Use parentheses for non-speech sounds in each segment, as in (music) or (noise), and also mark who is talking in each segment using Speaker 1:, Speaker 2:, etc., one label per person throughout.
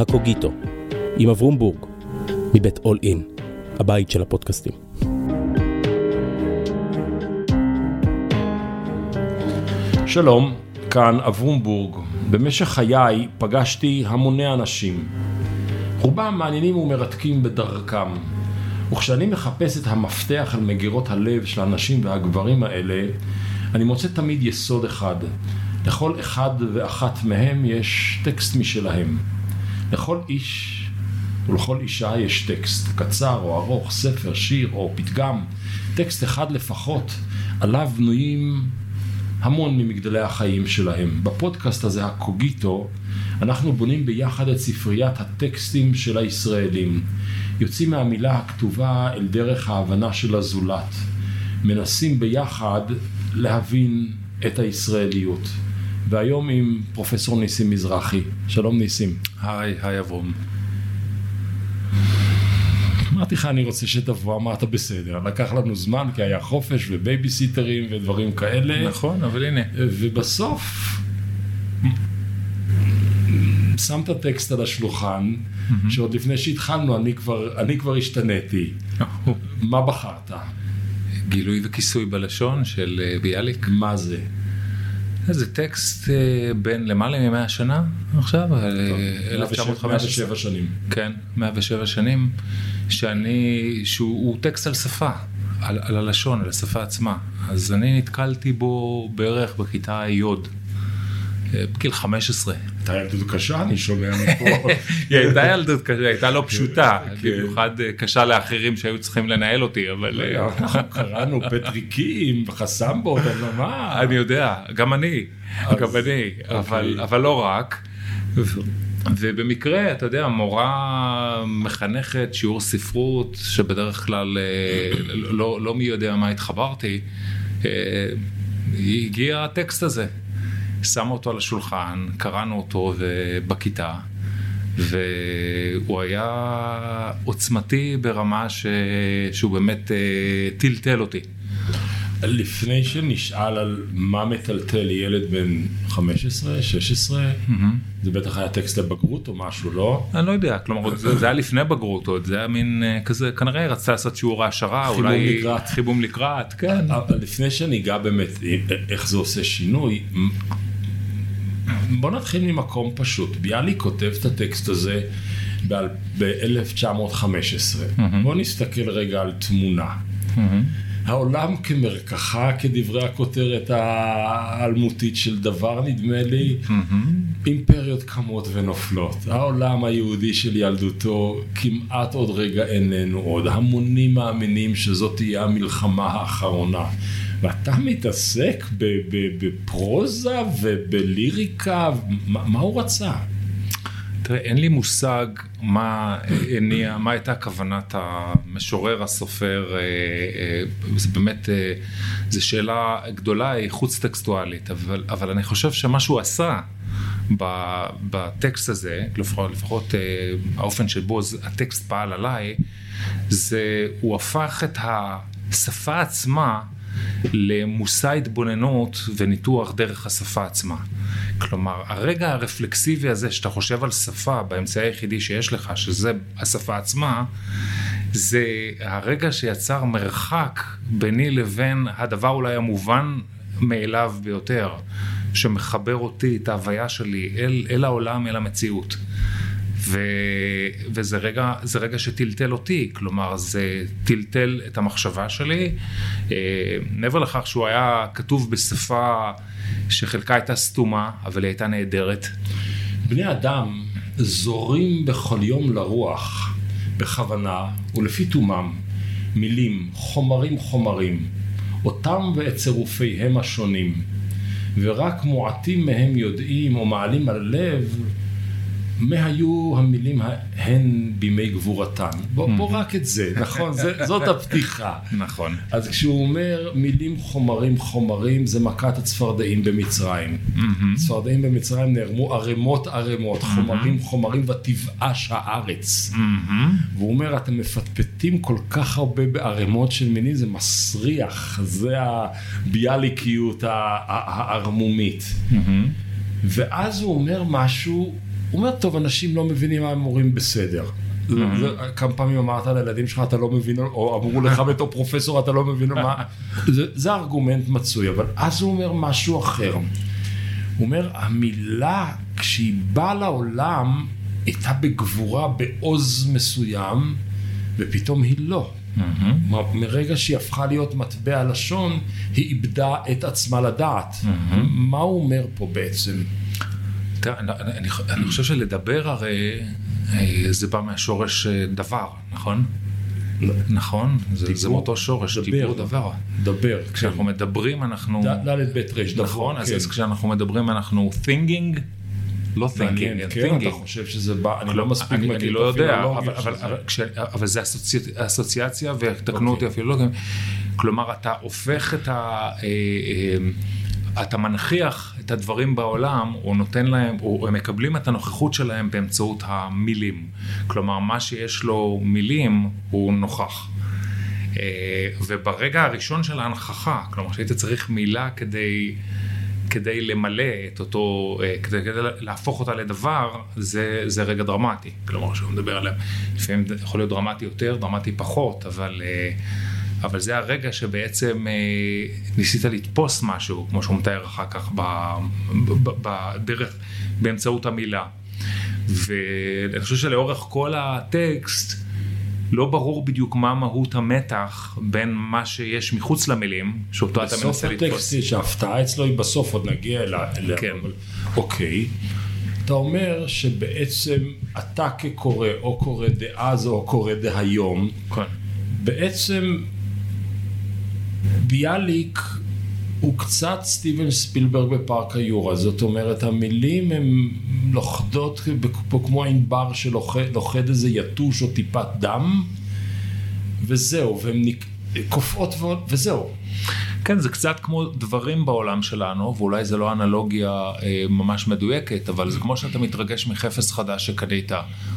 Speaker 1: הקוגיטו, עם אברום בורג, מבית אול אין, הבית של הפודקאסטים.
Speaker 2: שלום, כאן אברום בורג. במשך חיי פגשתי המוני אנשים. רובם מעניינים ומרתקים בדרכם. וכשאני מחפש את המפתח על מגירות הלב של הנשים והגברים האלה, אני מוצא תמיד יסוד אחד. לכל אחד ואחת מהם יש טקסט משלהם. לכל איש ולכל אישה יש טקסט, קצר או ארוך, ספר, שיר או פתגם, טקסט אחד לפחות, עליו בנויים המון ממגדלי החיים שלהם. בפודקאסט הזה, הקוגיטו, אנחנו בונים ביחד את ספריית הטקסטים של הישראלים. יוצאים מהמילה הכתובה אל דרך ההבנה של הזולת. מנסים ביחד להבין את הישראליות. והיום עם פרופסור ניסים מזרחי. שלום ניסים.
Speaker 3: היי, היי אברום.
Speaker 2: אמרתי לך אני רוצה שתבוא, אמרת בסדר, לקח לנו זמן כי היה חופש ובייביסיטרים ודברים כאלה.
Speaker 3: נכון, אבל הנה.
Speaker 2: ובסוף שמת טקסט על השולחן, שעוד לפני שהתחלנו אני כבר, אני כבר השתניתי. מה בחרת?
Speaker 3: גילוי וכיסוי בלשון של אה, ביאליק.
Speaker 2: מה זה?
Speaker 3: זה טקסט אה, בין למעלה מ-100 שנה עכשיו,
Speaker 2: 1915. 107 שנים.
Speaker 3: כן, 107 שנים, שאני, שהוא טקסט על שפה, על, על הלשון, על השפה עצמה. אז אני נתקלתי בו בערך בכיתה י', אה, בגיל 15.
Speaker 2: הייתה ילדות קשה, אני שומע מפה. (laughs)
Speaker 3: היא הייתה ילדות קשה, היא הייתה לא פשוטה,
Speaker 2: כן.
Speaker 3: במיוחד אה, קשה לאחרים שהיו צריכים לנהל אותי, אבל...
Speaker 2: אנחנו (laughs) קראנו פטריקים וחסמבות, אבל מה?
Speaker 3: אני יודע, גם אני, גם אני, אבל, אבל לא רק. ובמקרה, אתה יודע, מורה מחנכת שיעור ספרות, שבדרך כלל לא, לא מי יודע מה התחברתי, הגיע הטקסט הזה. שמה אותו על השולחן, קראנו אותו בכיתה, והוא היה עוצמתי ברמה ש... שהוא באמת טלטל אותי.
Speaker 2: לפני שנשאל על מה מטלטל ילד בן 15, 16, mm-hmm. זה בטח היה טקסט לבגרות או משהו, לא?
Speaker 3: אני לא יודע, כלומר זה, זה היה לפני בגרות עוד, זה היה מין כזה, כנראה רצתה לעשות שיעור העשרה, אולי
Speaker 2: לקראת.
Speaker 3: חיבום לקראת, כן.
Speaker 2: אבל לפני שניגע באמת איך זה עושה שינוי, בוא נתחיל ממקום פשוט. ביאליק כותב את הטקסט הזה ב-1915. Mm-hmm. בוא נסתכל רגע על תמונה. Mm-hmm. העולם כמרקחה, כדברי הכותרת האלמותית של דבר, נדמה לי, mm-hmm. אימפריות קמות ונופלות. העולם היהודי של ילדותו כמעט עוד רגע איננו עוד. המונים מאמינים שזאת תהיה המלחמה האחרונה. ואתה מתעסק בפרוזה ובליריקה, מה, הוא רצה?
Speaker 3: תראה, אין לי מושג מה הניע, מה הייתה כוונת המשורר, הסופר, אה, אה, זה באמת, אה, זו שאלה גדולה, היא חוץ טקסטואלית, אבל, אבל אני חושב שמה שהוא עשה בטקסט הזה, לפחות, לפחות האופן שבו הטקסט פעל עליי, זה, הוא הפך את השפה עצמה למושא התבוננות וניתוח דרך השפה עצמה. כלומר, הרגע הרפלקסיבי הזה שאתה חושב על שפה באמצעי היחידי שיש לך, שזה השפה עצמה, זה הרגע שיצר מרחק ביני לבין הדבר אולי המובן מאליו ביותר, שמחבר אותי, את ההוויה שלי, אל, אל העולם, אל המציאות. ו, וזה רגע, רגע שטלטל אותי, כלומר זה טלטל את המחשבה שלי. אה, מעבר לכך שהוא היה כתוב בשפה שחלקה הייתה סתומה, אבל היא הייתה נהדרת.
Speaker 2: בני אדם זורים בכל יום לרוח, בכוונה ולפי תומם, מילים, חומרים חומרים, אותם ואת צירופיהם השונים, ורק מועטים מהם יודעים או מעלים על לב מה היו המילים ההן בימי גבורתן? בוא, בוא רק את זה, (laughs) נכון? זה, זאת הפתיחה.
Speaker 3: נכון.
Speaker 2: אז כשהוא אומר מילים חומרים חומרים, זה מכת הצפרדעים במצרים. צפרדעים במצרים נערמו ערימות ערימות, חומרים חומרים ותבאש הארץ. והוא אומר, אתם מפטפטים כל כך הרבה בערימות של מילים, זה מסריח, זה הביאליקיות הערמומית. ואז הוא אומר משהו הוא אומר, טוב, אנשים לא מבינים מה הם אומרים בסדר. כמה פעמים אמרת לילדים שלך, אתה לא מבין, או אמרו לך בתור פרופסור, אתה לא מבין מה... (laughs) זה, זה ארגומנט מצוי, אבל אז הוא אומר משהו אחר. הוא אומר, המילה, כשהיא באה לעולם, הייתה בגבורה, בעוז מסוים, ופתאום היא לא. כלומר, מרגע שהיא הפכה להיות מטבע לשון, היא איבדה את עצמה לדעת. מה הוא אומר פה בעצם?
Speaker 3: תראה, אני, אני, אני חושב שלדבר הרי אה, זה בא מהשורש אה, דבר, נכון? נכון? זה, זה
Speaker 2: דיבור,
Speaker 3: מאותו שורש,
Speaker 2: דבר.
Speaker 3: דיבור דבר.
Speaker 2: דבר.
Speaker 3: כשאנחנו מדברים אנחנו...
Speaker 2: ד' ב' ר' דבר.
Speaker 3: נכון, אז,
Speaker 2: כן.
Speaker 3: אז כשאנחנו מדברים אנחנו thinking, לא
Speaker 2: מעניין,
Speaker 3: thinking,
Speaker 2: כן, אתה
Speaker 3: thinking.
Speaker 2: חושב שזה בא, אני לא מספיק
Speaker 3: אני, אני לא יודע, אבל, אבל,
Speaker 2: זה.
Speaker 3: אבל, כש, אבל זה אסוצי, אסוציאציה, ותקנו אותי
Speaker 2: אוקיי.
Speaker 3: הפילולוגים, כלומר אתה הופך את ה... אה, אה, אתה מנכיח את הדברים בעולם, או נותן להם, או הם מקבלים את הנוכחות שלהם באמצעות המילים. כלומר, מה שיש לו מילים, הוא נוכח. אה, וברגע הראשון של ההנכחה, כלומר שהיית צריך מילה כדי, כדי למלא את אותו, אה, כדי, כדי להפוך אותה לדבר, זה, זה רגע דרמטי. כלומר, שהוא מדבר עליהם, לפעמים יכול להיות דרמטי יותר, דרמטי פחות, אבל, אה, אבל זה הרגע שבעצם אה, ניסית לתפוס משהו, כמו שהוא מתאר אחר כך בדרך, באמצעות המילה. ואני חושב שלאורך כל הטקסט, לא ברור בדיוק מה מהות המתח בין מה שיש מחוץ למילים, שאותו אתה
Speaker 2: בסוף
Speaker 3: מנסה לתפוס.
Speaker 2: הטקסט יש, ההפתעה אצלו היא בסוף, עוד נגיע. אליה,
Speaker 3: כן.
Speaker 2: אבל- אוקיי. אתה אומר שבעצם אתה כקורא, או קורא דאז או קורא דהיום,
Speaker 3: כן.
Speaker 2: בעצם ביאליק הוא קצת סטיבן ספילברג בפארק היורה, זאת אומרת המילים הן לוכדות פה כמו ענבר שלוכד איזה יתוש או טיפת דם וזהו, והן. קופאות ועוד, וזהו.
Speaker 3: כן, זה קצת כמו דברים בעולם שלנו, ואולי זה לא אנלוגיה אה, ממש מדויקת, אבל זה כמו שאתה מתרגש מחפץ חדש שקנית,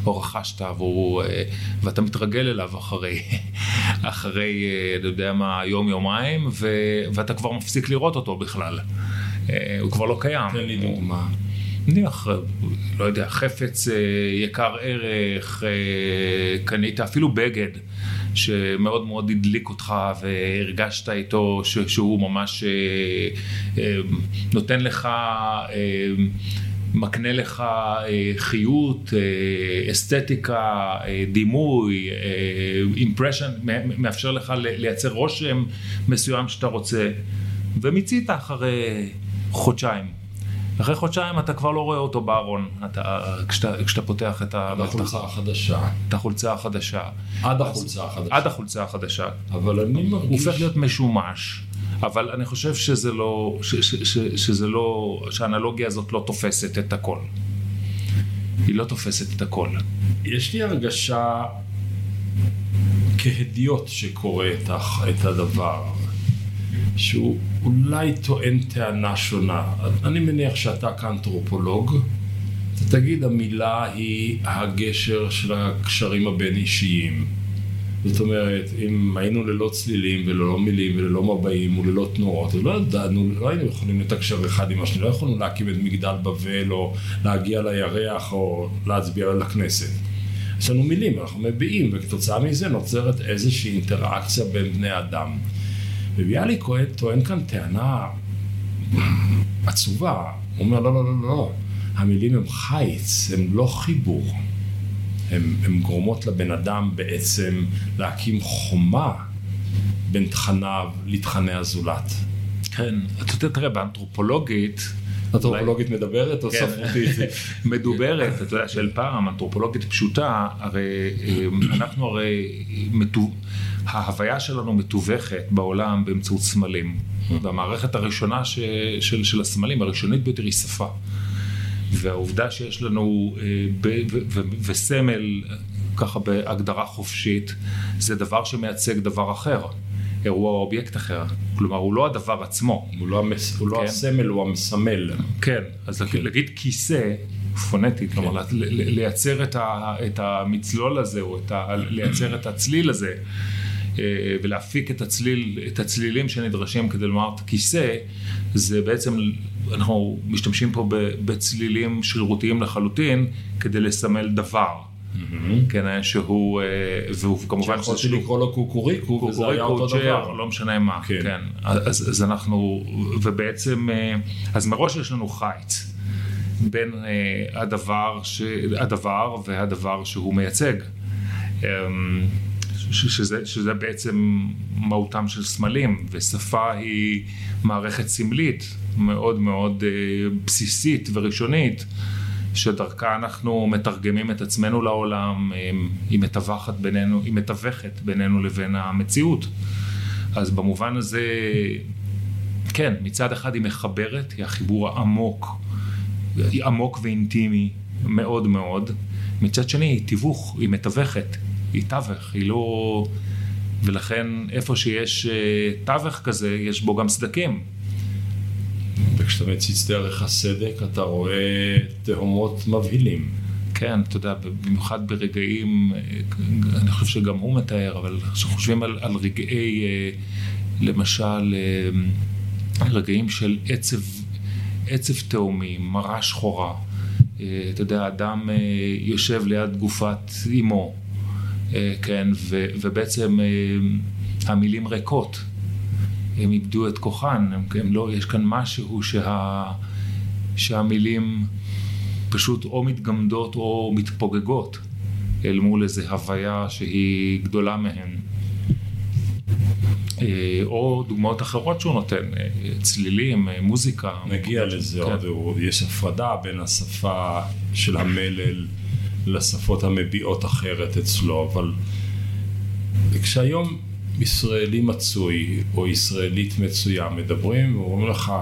Speaker 3: או רכשת, והוא, אה, ואתה מתרגל אליו אחרי, (laughs) אחרי, אה, אתה יודע מה, יום-יומיים, ו, ואתה כבר מפסיק לראות אותו בכלל. אה, הוא כבר לא קיים.
Speaker 2: תן לי דוגמה.
Speaker 3: נניח, לא יודע, חפץ אה, יקר ערך, אה, קנית אפילו בגד שמאוד מאוד הדליק אותך והרגשת איתו שהוא ממש אה, אה, נותן לך, אה, מקנה לך חיות, אסתטיקה, דימוי, אימפרשן, מאפשר לך לייצר רושם מסוים שאתה רוצה, ומיצית אחרי חודשיים. אחרי חודשיים אתה כבר לא רואה אותו בארון, אתה, כשאתה, כשאתה פותח את, ה,
Speaker 2: עד החולצה החדשה.
Speaker 3: את החולצה החדשה.
Speaker 2: עד החולצה החדשה.
Speaker 3: עד החולצה החדשה.
Speaker 2: אבל אני
Speaker 3: הוא
Speaker 2: מרגיש...
Speaker 3: הופך להיות משומש, אבל אני חושב שזה לא, ש, ש, ש, שזה לא, שהאנלוגיה הזאת לא תופסת את הכל. היא לא תופסת את הכל.
Speaker 2: יש לי הרגשה כהדיוט שקורא את, את הדבר, שהוא אולי טוען טענה שונה. אני מניח שאתה כאנתרופולוג, אתה תגיד המילה היא הגשר של הקשרים הבין אישיים. זאת אומרת, אם היינו ללא צלילים וללא מילים וללא מבעים וללא תנועות, אז לא ידענו, לא היינו יכולים לתקשר אחד עם השני, לא יכולנו להקים את מגדל בבל או להגיע לירח או להצביע לכנסת. יש לנו מילים, אנחנו מביעים, וכתוצאה מזה נוצרת איזושהי אינטראקציה בין בני אדם. וביאליק טוען- כאן טענה עצובה, הוא אומר לא, לא, לא, לא, המילים הם חיץ, הם לא חיבור. הן גורמות לבן אדם בעצם להקים חומה בין תכניו לתכני הזולת.
Speaker 3: כן, אתה יודע, תראה, באנתרופולוגית...
Speaker 2: אנתרופולוגית מדברת או
Speaker 3: כן.
Speaker 2: ספרותית? (laughs)
Speaker 3: מדוברת, אתה יודע, של פעם, אנתרופולוגית פשוטה, הרי אמ, אנחנו הרי, ההוויה שלנו מתווכת בעולם באמצעות סמלים. והמערכת הראשונה ש, של, של הסמלים, הראשונית ביותר, היא שפה. והעובדה שיש לנו אה, ב, ו, ו, וסמל, ככה בהגדרה חופשית, זה דבר שמייצג דבר אחר. אירוע או אובייקט אחר. כלומר, הוא לא הדבר עצמו.
Speaker 2: הוא לא, המס... הוא לא
Speaker 3: כן.
Speaker 2: הסמל, הוא המסמל.
Speaker 3: כן, אז כן. להגיד כיסא, פונטית, כלומר ל- ל- לייצר את, ה, את המצלול הזה, או את ה, לייצר את הצליל הזה, ולהפיק את, הצליל, את הצלילים שנדרשים כדי לומר את הכיסא, זה בעצם, אנחנו משתמשים פה בצלילים שרירותיים לחלוטין כדי לסמל דבר. Mm-hmm. כן, שהוא, אה, והוא כמובן...
Speaker 2: שיכולתי לקרוא לו קוקוריקו, וזה היה אותו דבר.
Speaker 3: לא משנה מה, כן. כן. אז, אז אנחנו, ובעצם, אה, אז מראש יש לנו חיץ בין אה, הדבר, ש, הדבר והדבר שהוא מייצג. אמ, שזה, שזה בעצם מהותם של סמלים, ושפה היא מערכת סמלית מאוד מאוד בסיסית וראשונית. שדרכה אנחנו מתרגמים את עצמנו לעולם, היא מתווכת בינינו, היא מתווכת בינינו לבין המציאות. אז במובן הזה, כן, מצד אחד היא מחברת, היא החיבור העמוק, היא עמוק ואינטימי מאוד מאוד. מצד שני היא תיווך, היא מתווכת, היא תווך, היא לא... ולכן איפה שיש אה, תווך כזה, יש בו גם סדקים.
Speaker 2: וכשאתה מציץ דרך הסדק אתה רואה תהומות מבהילים.
Speaker 3: כן, אתה יודע, במיוחד ברגעים, אני חושב שגם הוא מתאר, אבל כשחושבים על, על רגעי, אה, למשל, אה, רגעים של עצב, עצב תהומי, מרה שחורה. אה, אתה יודע, אדם יושב ליד גופת אימו, כן, ו, ובעצם המילים ריקות. הם איבדו את כוחן, הם, הם לא, יש כאן משהו שה, שהמילים פשוט או מתגמדות או מתפוגגות אל מול איזו הוויה שהיא גדולה מהן. אה, או דוגמאות אחרות שהוא נותן, אה, צלילים, אה, מוזיקה.
Speaker 2: נגיע לזה כן. עוד, יש הפרדה בין השפה של המלל לשפות המביעות אחרת אצלו, אבל כשהיום ישראלי מצוי או ישראלית מצויה מדברים ואומרים לך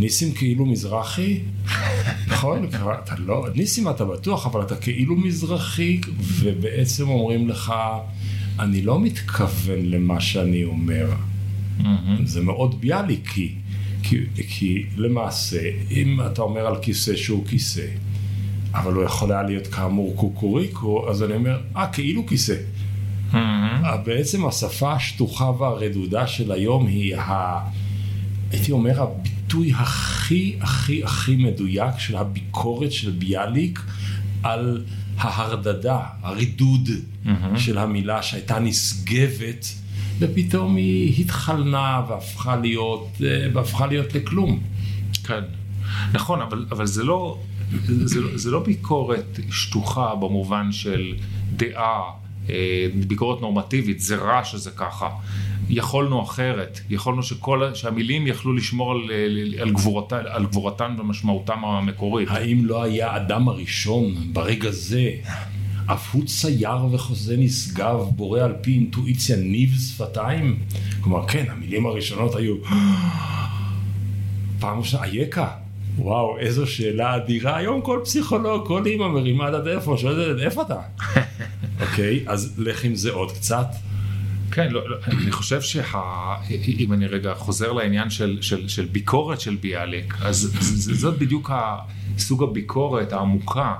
Speaker 2: ניסים כאילו מזרחי, (laughs) נכון? אתה לא, ניסים אתה בטוח, אבל אתה כאילו מזרחי, ובעצם אומרים לך, אני לא מתכוון למה שאני אומר. זה מאוד ביאליקי, כי, כי למעשה, אם אתה אומר על כיסא שהוא כיסא, אבל הוא יכול היה להיות כאמור קוקוריקו, אז אני אומר, אה, כאילו כיסא. Mm-hmm. בעצם השפה השטוחה והרדודה של היום היא, ה... הייתי אומר, הביטוי הכי הכי הכי מדויק של הביקורת של ביאליק על ההרדדה, הרידוד mm-hmm. של המילה שהייתה נשגבת ופתאום היא התחלנה והפכה להיות, אה, והפכה להיות לכלום.
Speaker 3: כן, נכון, אבל, אבל זה לא... זה, לא, זה לא ביקורת שטוחה במובן של דעה אה, ביקורת נורמטיבית, זה רע שזה ככה. יכולנו אחרת, יכולנו שכל, שהמילים יכלו לשמור על, על, גבורתן, על גבורתן ומשמעותם המקורית.
Speaker 2: האם לא היה אדם הראשון ברגע זה, אף הוא צייר וחוזה נשגב, בורא על פי אינטואיציה ניב שפתיים? כלומר, כן, המילים הראשונות היו... (gasps) פעם ראשונה, אייכה. וואו, איזו שאלה אדירה. היום כל פסיכולוג, כל אימא מרימה את הטלפון, שואלת, איפה אתה? (laughs) אוקיי, אז לך עם זה עוד קצת.
Speaker 3: כן, לא, לא, אני חושב שאם אני רגע חוזר לעניין של, של, של ביקורת של ביאליק, אז זאת בדיוק סוג הביקורת העמוקה,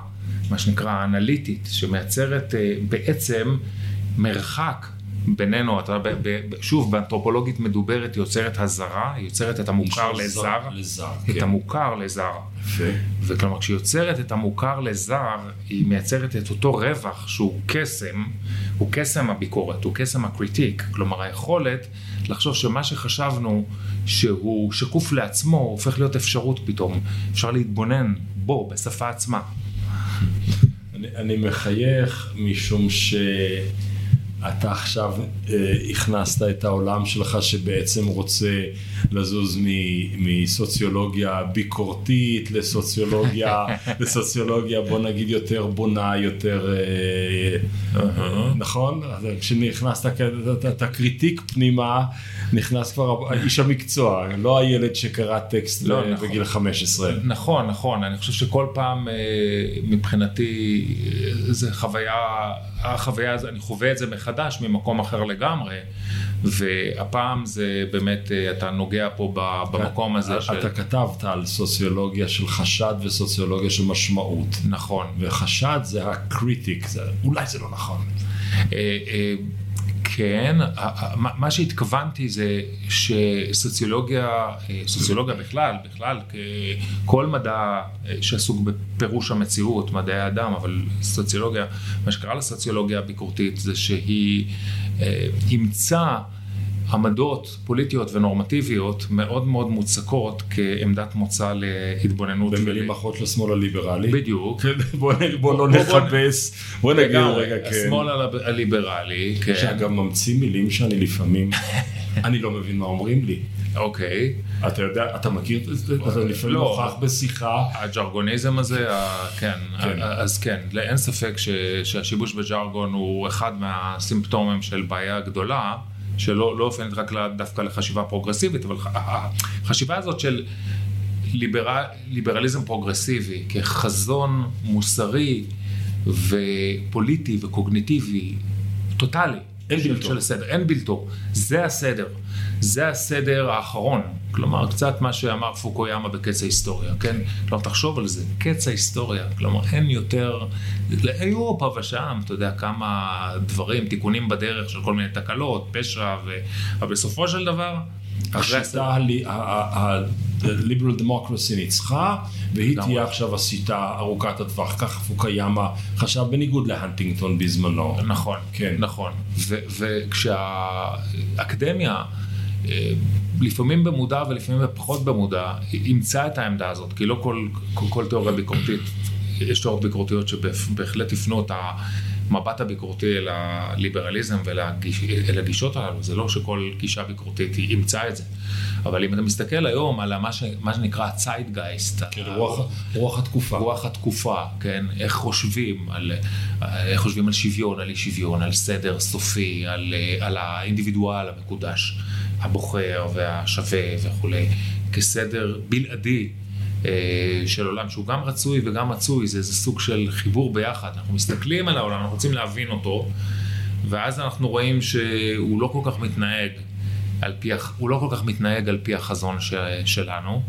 Speaker 3: מה שנקרא האנליטית, שמייצרת אה, בעצם מרחק בינינו, אתה, ב, ב, שוב, באנתרופולוגית מדוברת יוצרת הזרה, יוצרת את המוכר לזר,
Speaker 2: לזר
Speaker 3: את כן. המוכר לזר. יפה. וכלומר, כשהיא יוצרת את המוכר לזר, היא מייצרת את אותו רווח שהוא קסם, הוא קסם הביקורת, הוא קסם הקריטיק, כלומר היכולת לחשוב שמה שחשבנו שהוא שקוף לעצמו, הופך להיות אפשרות פתאום, אפשר להתבונן בו, בשפה עצמה.
Speaker 2: אני, אני מחייך משום ש... אתה עכשיו אה, הכנסת את העולם שלך שבעצם רוצה לזוז מסוציולוגיה ביקורתית לסוציולוגיה, (laughs) לסוציולוגיה בוא נגיד יותר בונה, יותר, אה. נכון? כשנכנסת את ה critique פנימה, נכנס כבר איש המקצוע, לא הילד שקרא טקסט לא, נכון. בגיל 15.
Speaker 3: נכון, נכון, אני חושב שכל פעם אה, מבחינתי אה, זה חוויה, החוויה, אני חווה את זה מחדש. ממקום אחר לגמרי, והפעם זה באמת, אה, אתה נוגע פה במקום הזה.
Speaker 2: אתה של... כתבת על סוציולוגיה של חשד וסוציולוגיה של משמעות.
Speaker 3: נכון.
Speaker 2: וחשד זה ה critique, זה... אולי זה לא נכון.
Speaker 3: כן, מה שהתכוונתי זה שסוציולוגיה, אה, סוציולוגיה בכלל, בכלל, כל מדע אה, שעסוק בפירוש המציאות, מדעי האדם, אבל סוציולוגיה, מה שקרה לסוציולוגיה הביקורתית זה שהיא אה, אימצה עמדות פוליטיות ונורמטיביות מאוד מאוד מוצקות כעמדת מוצא להתבוננות.
Speaker 2: במילים אחרות לשמאל הליברלי.
Speaker 3: בדיוק.
Speaker 2: בוא, בוא לא נכבס, בוא נגיד רגע,
Speaker 3: כן. השמאל הליברלי, כן.
Speaker 2: שגם ממציא מילים שאני לפעמים, (laughs) אני לא מבין מה אומרים לי.
Speaker 3: אוקיי.
Speaker 2: אתה יודע, אתה מכיר את זה? אתה לפעמים
Speaker 3: לא.
Speaker 2: נוכח בשיחה.
Speaker 3: הג'רגוניזם הזה, כן,
Speaker 2: כן.
Speaker 3: אז כן, אין ספק שהשיבוש בג'רגון הוא אחד מהסימפטומים של בעיה גדולה, שלא לא אופיינת רק דווקא לחשיבה פרוגרסיבית, אבל החשיבה הזאת של ליברל, ליברליזם פרוגרסיבי כחזון מוסרי ופוליטי וקוגניטיבי טוטאלי.
Speaker 2: אין בלתו.
Speaker 3: של הסדר, אין בלתו. זה הסדר. זה הסדר האחרון. כלומר, קצת מה שאמר פוקויאמה בקץ ההיסטוריה, כן? כלומר, תחשוב על זה, קץ ההיסטוריה. כלומר, אין יותר... היו פה ושם, אתה יודע, כמה דברים, תיקונים בדרך של כל מיני תקלות, פשע, ו... אבל בסופו של דבר...
Speaker 2: השיטה ה-liberal democracy ניצחה, והיא. תהיה עכשיו השיטה ארוכת הטווח. ככה פוקויאמה חשב בניגוד להנטינגטון בזמנו.
Speaker 3: נכון,
Speaker 2: כן.
Speaker 3: נכון. וכשהאקדמיה, אה, לפעמים במודע ולפעמים פחות במודע, אימצה את העמדה הזאת, כי לא כל, כל, כל תיאוריה ביקורתית, יש תיאוריות ביקורתיות שבהחלט הפנו את המבט הביקורתי אל הליברליזם ואל הגיש, אל הגישות הללו, זה לא שכל גישה ביקורתית היא אימצה את זה. אבל אם אתה מסתכל היום על מה, ש, מה שנקרא הציידגייסט,
Speaker 2: כן, רוח- רוח התקופה.
Speaker 3: רוח התקופה, כן? איך חושבים על, איך חושבים על שוויון, על אי שוויון, על סדר סופי, על, על האינדיבידואל המקודש, הבוחר והשווה וכולי, כסדר בלעדי. אה, של עולם שהוא גם רצוי וגם מצוי, זה איזה סוג של חיבור ביחד. אנחנו מסתכלים על העולם, אנחנו רוצים להבין אותו, ואז אנחנו רואים שהוא לא כל כך מתנהג על פי, הוא לא כל כך מתנהג על פי החזון ש, שלנו.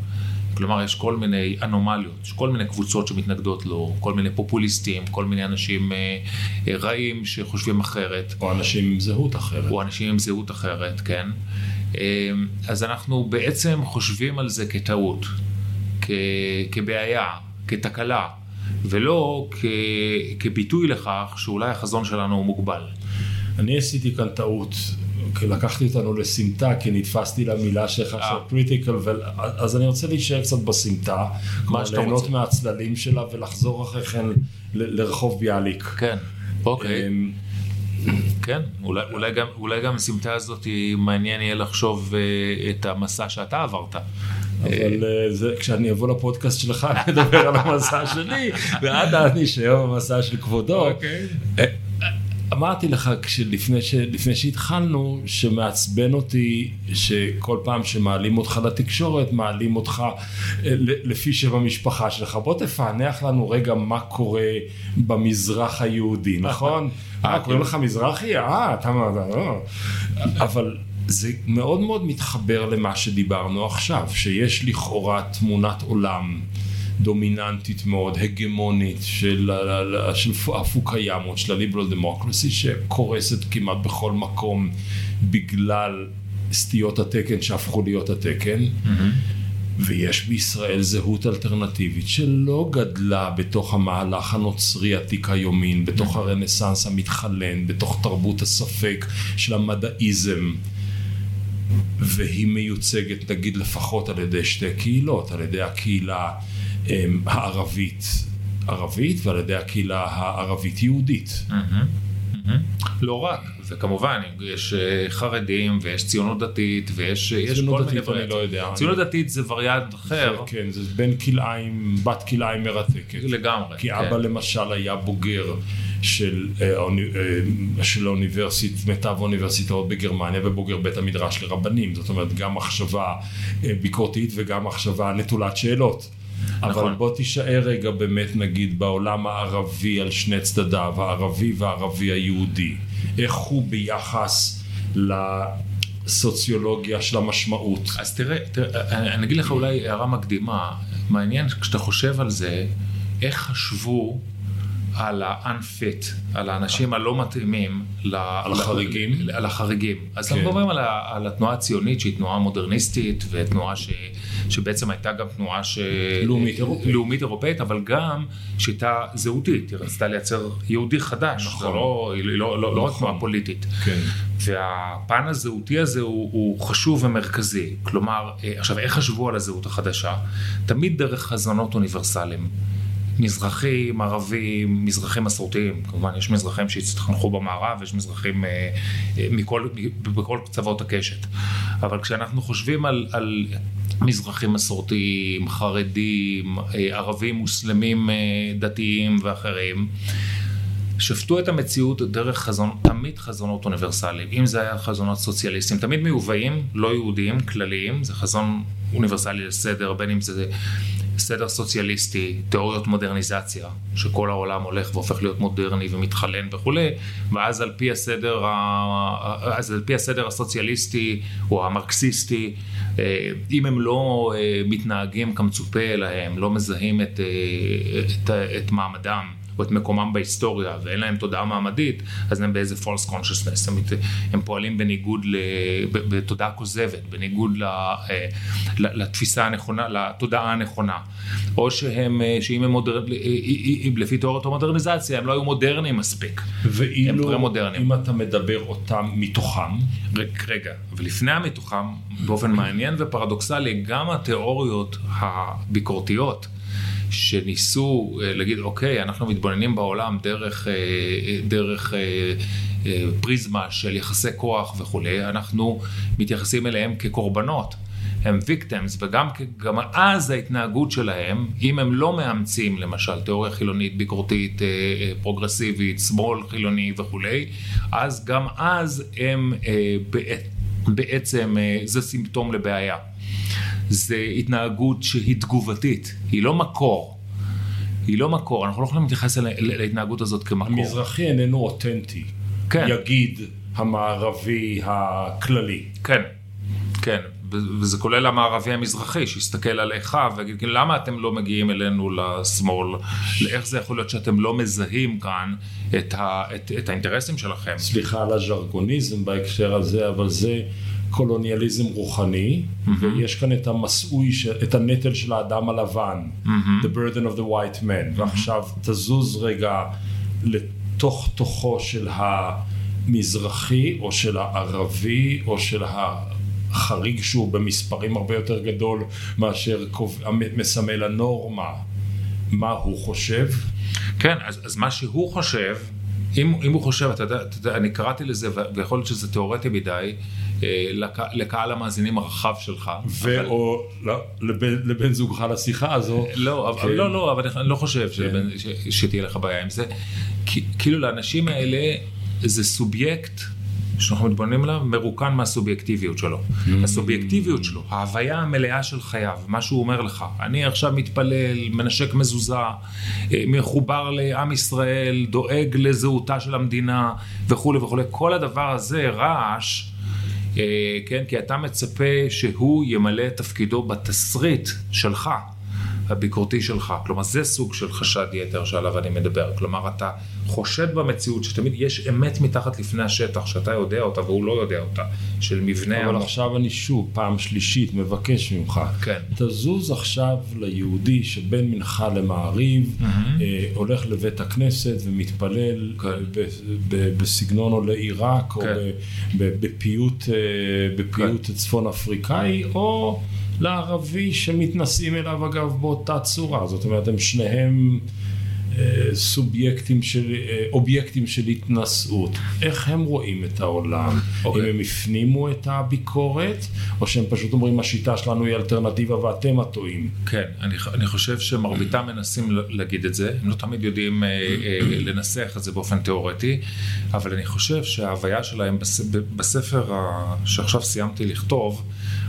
Speaker 3: כלומר, יש כל מיני אנומליות, יש כל מיני קבוצות שמתנגדות לו, כל מיני פופוליסטים, כל מיני אנשים אה, אה, רעים שחושבים אחרת.
Speaker 2: או אנשים עם זהות אחרת.
Speaker 3: או אנשים עם זהות אחרת, כן? אה, אז אנחנו בעצם חושבים על זה כטעות, כ- כבעיה, כתקלה, ולא כ- כביטוי לכך שאולי החזון שלנו הוא מוגבל.
Speaker 2: אני עשיתי כאן טעות, כי לקחתי אותנו לסמטה, כי נתפסתי למילה שלך
Speaker 3: אה.
Speaker 2: של critical, אז אני רוצה להישאר קצת בסמטה, כלומר ליהנות. מהצללים שלה ולחזור אחרי כן ל- לרחוב ביאליק.
Speaker 3: כן, אוקיי.
Speaker 2: אמ,
Speaker 3: כן, אולי, אולי, גם, אולי גם הסמטה הזאת מעניין יהיה לחשוב אה, את המסע שאתה עברת.
Speaker 2: אבל אה, זה, כשאני אבוא לפודקאסט שלך, אני אדבר על המסע שלי, (laughs) ועד אז נשאר במסע של כבודו.
Speaker 3: אוקיי.
Speaker 2: אה, אמרתי לך כשלפני ש, לפני שהתחלנו, שמעצבן אותי שכל פעם שמעלים אותך לתקשורת, מעלים אותך אה, לפי שם המשפחה שלך. בוא תפענח לנו רגע מה קורה במזרח היהודי, נכון? אה, קוראים לך מזרחי? אה, אתה... אה. אבל זה מאוד מאוד מתחבר למה שדיברנו עכשיו, שיש לכאורה תמונת עולם. דומיננטית מאוד, הגמונית של, של הפוקיימות, של הליברל דמוקרסי, שקורסת כמעט בכל מקום בגלל סטיות התקן שהפכו להיות התקן. ויש בישראל זהות אלטרנטיבית שלא גדלה בתוך המהלך הנוצרי עתיק היומין, בתוך הרנסאנס המתחלן, בתוך תרבות הספק של המדעיזם. והיא מיוצגת נגיד לפחות על ידי שתי קהילות, על ידי הקהילה הם, הערבית ערבית ועל ידי הקהילה הערבית יהודית.
Speaker 3: לא רק, וכמובן, יש אה, חרדים ויש ציונות דתית ויש יש
Speaker 2: ציונות
Speaker 3: כל
Speaker 2: דתית
Speaker 3: מיני
Speaker 2: אני לא יודע.
Speaker 3: ציונות דתית זה וריאנט אחר
Speaker 2: כן, זה בין כלאיים, בת כלאיים מרתקת.
Speaker 3: לגמרי.
Speaker 2: כי
Speaker 3: כן.
Speaker 2: אבא למשל היה בוגר של, אה, אה, של האוניברסיט, מיטב האוניברסיטאות בגרמניה ובוגר בית המדרש לרבנים. זאת אומרת, גם מחשבה אה, ביקורתית וגם מחשבה נטולת שאלות. אבל
Speaker 3: נכון.
Speaker 2: בוא תישאר רגע באמת נגיד בעולם הערבי על שני צדדיו, הערבי והערבי היהודי. איך הוא ביחס לסוציולוגיה של המשמעות.
Speaker 3: אז תראה, תראה, אני אני אגיד לך אולי הערה מקדימה, מעניין כשאתה חושב על זה, איך חשבו על ה-unfit, על האנשים הלא מתאימים.
Speaker 2: על החריגים?
Speaker 3: על החריגים. אז
Speaker 2: כן.
Speaker 3: אנחנו מדברים על, ה- על התנועה הציונית שהיא תנועה מודרניסטית ותנועה ש, שבעצם הייתה גם תנועה ש...
Speaker 2: לאומית אירופאית.
Speaker 3: לאומית אירופאית, אבל גם שהייתה זהותית, היא רצתה לייצר יהודי חדש,
Speaker 2: נכון.
Speaker 3: זה לא, היא לא, לא, לא רק
Speaker 2: נכון.
Speaker 3: תנועה פוליטית.
Speaker 2: כן.
Speaker 3: והפן הזהותי הזה הוא, הוא חשוב ומרכזי. כלומר, אה, עכשיו, איך חשבו על הזהות החדשה? תמיד דרך חזונות אוניברסליים. מזרחים, ערבים, מזרחים מסורתיים, כמובן יש מזרחים שהצטחנכו במערב ויש מזרחים אה, אה, מכל, בכל קצוות הקשת. אבל כשאנחנו חושבים על, על מזרחים מסורתיים, חרדים, אה, ערבים, מוסלמים אה, דתיים ואחרים, שפטו את המציאות דרך חזון, תמיד חזונות אוניברסליים. אם זה היה חזונות סוציאליסטיים, תמיד מיובאים, לא יהודיים, כלליים, זה חזון אוניברסלי לסדר, בין אם זה סדר סוציאליסטי, תיאוריות מודרניזציה, שכל העולם הולך והופך להיות מודרני ומתחלן וכולי, ואז על פי הסדר, ה... אז על פי הסדר הסוציאליסטי או המרקסיסטי, אה, אם הם לא אה, מתנהגים כמצופה להם, לא מזהים את, אה, את, את מעמדם, או את מקומם בהיסטוריה ואין להם תודעה מעמדית, אז הם באיזה false consciousness, הם, הם פועלים בניגוד, ל, בתודעה כוזבת, בניגוד ל, אה, ל- לתפיסה הנכונה, לתודעה הנכונה. או שהם, אה, שאם הם מודר... אה, לפי תיאוריות המודרניזציה, הם לא היו מודרניים מספיק. הם
Speaker 2: ואילו,
Speaker 3: פרה-מודרניים.
Speaker 2: אם אתה מדבר אותם מתוכם,
Speaker 3: רק רגע, ולפני המתוחם, באופן מעניין ופרדוקסלי, גם התיאוריות הביקורתיות שניסו אה, להגיד, אוקיי, אנחנו מתבוננים בעולם דרך, אה, אה, דרך פריזמה של יחסי כוח וכולי, אנחנו מתייחסים אליהם כקורבנות. הם victims, וגם גם אז ההתנהגות שלהם, אם הם לא מאמצים למשל תיאוריה חילונית, ביקורתית, פרוגרסיבית, שמאל חילוני וכולי, אז גם אז הם בעצם, זה סימפטום לבעיה. זה התנהגות שהיא תגובתית, היא לא מקור. היא לא מקור, אנחנו לא יכולים להתייחס להתנהגות הזאת כמקור.
Speaker 2: המזרחי איננו אותנטי.
Speaker 3: כן.
Speaker 2: יגיד המערבי הכללי.
Speaker 3: כן, כן, וזה כולל המערבי המזרחי, שיסתכל על אחיו ויגיד, כאילו, למה אתם לא מגיעים אלינו לשמאל? איך זה יכול להיות שאתם לא מזהים כאן את, ה- את, את האינטרסים שלכם?
Speaker 2: סליחה על הז'רגוניזם בהקשר הזה, אבל זה קולוניאליזם רוחני, ויש כאן את המסעוי, ש- את הנטל של האדם הלבן, the burden of the white man, ועכשיו תזוז רגע לתוך תוכו של המזרחי, או של הערבי, או של החריג שהוא במספרים הרבה יותר גדול מאשר קוב- מסמל הנורמה. מה הוא חושב?
Speaker 3: כן, אז, אז מה שהוא חושב, אם, אם הוא חושב, אתה יודע, אתה יודע, אני קראתי לזה, ויכול להיות שזה תיאורטי מדי, אה, לק, לקהל המאזינים הרחב שלך. אבל-
Speaker 2: ואו לא, לבן, לבן זוגך לשיחה הזו.
Speaker 3: לא, אבל,
Speaker 2: כן.
Speaker 3: לא, לא, אבל אני לא חושב שלבן- ש, שתהיה לך בעיה עם זה. כי, כאילו לאנשים האלה זה סובייקט שאנחנו מתבוננים עליו, מרוקן מהסובייקטיביות שלו. הסובייקטיביות שלו, ההוויה המלאה של חייו, מה שהוא אומר לך, אני עכשיו מתפלל, מנשק מזוזה, אה, מחובר לעם ישראל, דואג לזהותה של המדינה וכולי וכולי, כל הדבר הזה רעש. אה, כן, כי אתה מצפה שהוא ימלא את תפקידו בתסריט שלך, הביקורתי שלך. כלומר, זה סוג של חשד יתר שעליו אני מדבר. כלומר, אתה חושד במציאות שתמיד יש אמת מתחת לפני השטח, שאתה יודע אותה והוא לא יודע אותה, של מבנה...
Speaker 2: אבל
Speaker 3: המ-
Speaker 2: עכשיו אני שוב, פעם שלישית, מבקש ממך.
Speaker 3: כן.
Speaker 2: תזוז עכשיו ליהודי שבין מנחה למעריב, אה, הולך לבית הכנסת ומתפלל
Speaker 3: כן.
Speaker 2: ב- ב- בסגנון עולי עיראק, או
Speaker 3: כן.
Speaker 2: ב- ב- בפיוט אה, בפיוט צפון אפריקאי, או לערבי שמתנשאים אליו אגב באותה צורה. זאת אומרת, הם שניהם... אה, סובייקטים של, אה, אובייקטים של התנשאות. איך הם רואים את העולם?
Speaker 3: אוקיי.
Speaker 2: אם הם הפנימו את הביקורת, או שהם פשוט אומרים השיטה שלנו היא אלטרנטיבה ואתם הטועים?
Speaker 3: כן, אני, אני חושב שמרביתם מנסים להגיד את זה, הם לא תמיד יודעים אה, לנסח את זה באופן תיאורטי, אבל אני חושב שההוויה שלהם בספר שעכשיו סיימתי לכתוב,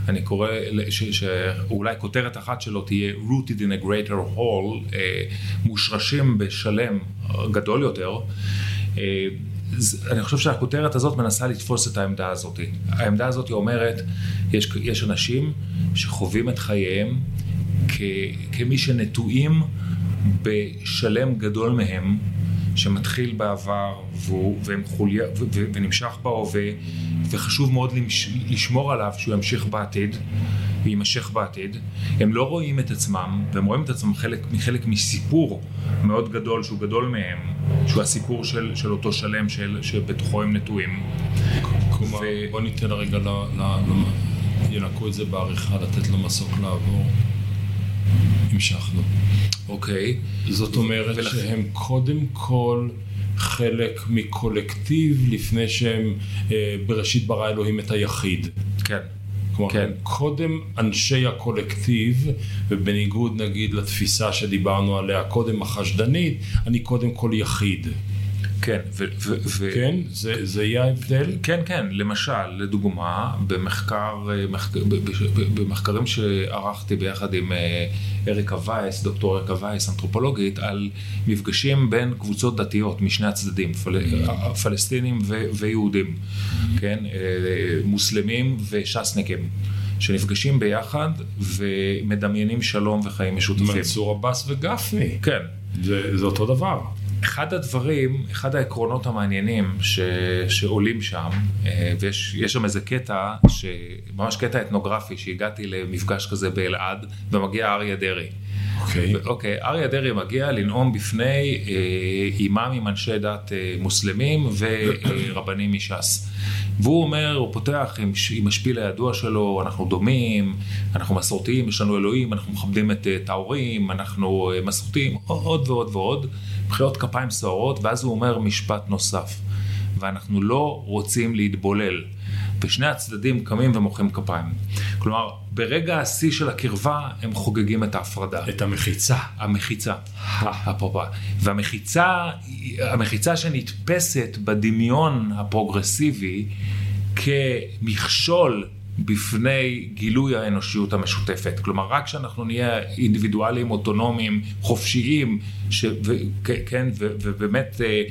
Speaker 3: אני קורא, ש- שאולי כותרת אחת שלו תהיה rooted in a greater whole, אה, מושרשים בשלם גדול יותר. אה, אני חושב שהכותרת הזאת מנסה לתפוס את העמדה הזאת. העמדה הזאת אומרת, יש, יש אנשים שחווים את חייהם כ, כמי שנטועים בשלם גדול מהם, שמתחיל בעבר והוא, והם חוליה, ו, ו, ונמשך בהווה, וחשוב מאוד לשמור עליו שהוא ימשיך בעתיד, ויימשך בעתיד. הם לא רואים את עצמם, והם רואים את עצמם חלק, מחלק מסיפור מאוד גדול, שהוא גדול מהם, שהוא הסיפור של, של אותו שלם של, שבתוכו הם נטועים.
Speaker 2: כלומר, ו... בוא ניתן רגע, ל, ל, ל, ינקו את זה בעריכה, לתת למסוק לעבור. המשכנו.
Speaker 3: אוקיי.
Speaker 2: זאת אומרת ולכ... שהם קודם כל חלק מקולקטיב לפני שהם אה, בראשית ברא אלוהים את היחיד.
Speaker 3: כן.
Speaker 2: כלומר, כן. קודם אנשי הקולקטיב, ובניגוד נגיד לתפיסה שדיברנו עליה קודם החשדנית, אני קודם כל יחיד.
Speaker 3: כן,
Speaker 2: ו... ו, ו כן? זה, זה יהיה ההבדל?
Speaker 3: כן, כן. למשל, לדוגמה, במחקר, מחק, במחקרים שערכתי ביחד עם אה, אריקה וייס, דוקטור אריקה וייס, אנתרופולוגית, על מפגשים בין קבוצות דתיות משני הצדדים, פל, mm. פלסטינים ו, ויהודים, כן? אה, מוסלמים וש"סניקים. שנפגשים ביחד ומדמיינים שלום וחיים משותפים.
Speaker 2: מנסור עבאס וגפני.
Speaker 3: כן.
Speaker 2: זה, זה אותו דבר.
Speaker 3: אחד הדברים, אחד העקרונות המעניינים ש, שעולים שם, אה, ויש שם איזה קטע, ממש קטע אתנוגרפי, שהגעתי למפגש כזה באלעד, ומגיע אריה דרעי.
Speaker 2: אוקיי.
Speaker 3: Okay. אוקיי, okay, אריה דרעי מגיע לנאום בפני אה, אימאמים, אנשי דת אה, מוסלמים ורבנים מש"ס. והוא אומר, הוא פותח עם, עם השפיל הידוע שלו, אנחנו דומים, אנחנו מסורתיים, יש לנו אלוהים, אנחנו מכבדים את, את ההורים, אנחנו מסורתיים, עוד ועוד ועוד. מחיאות כפיים סוערות, ואז הוא אומר משפט נוסף. ואנחנו לא רוצים להתבולל. ושני הצדדים קמים ומוחאים כפיים. כלומר, ברגע השיא של הקרבה, הם חוגגים את ההפרדה.
Speaker 2: את המחיצה.
Speaker 3: המחיצה, אפרופו. והמחיצה, המחיצה שנתפסת בדמיון הפרוגרסיבי כמכשול בפני גילוי האנושיות המשותפת. כלומר, רק כשאנחנו נהיה אינדיבידואלים, אוטונומיים, חופשיים, ש, ו, כן, ו, ובאמת, אה,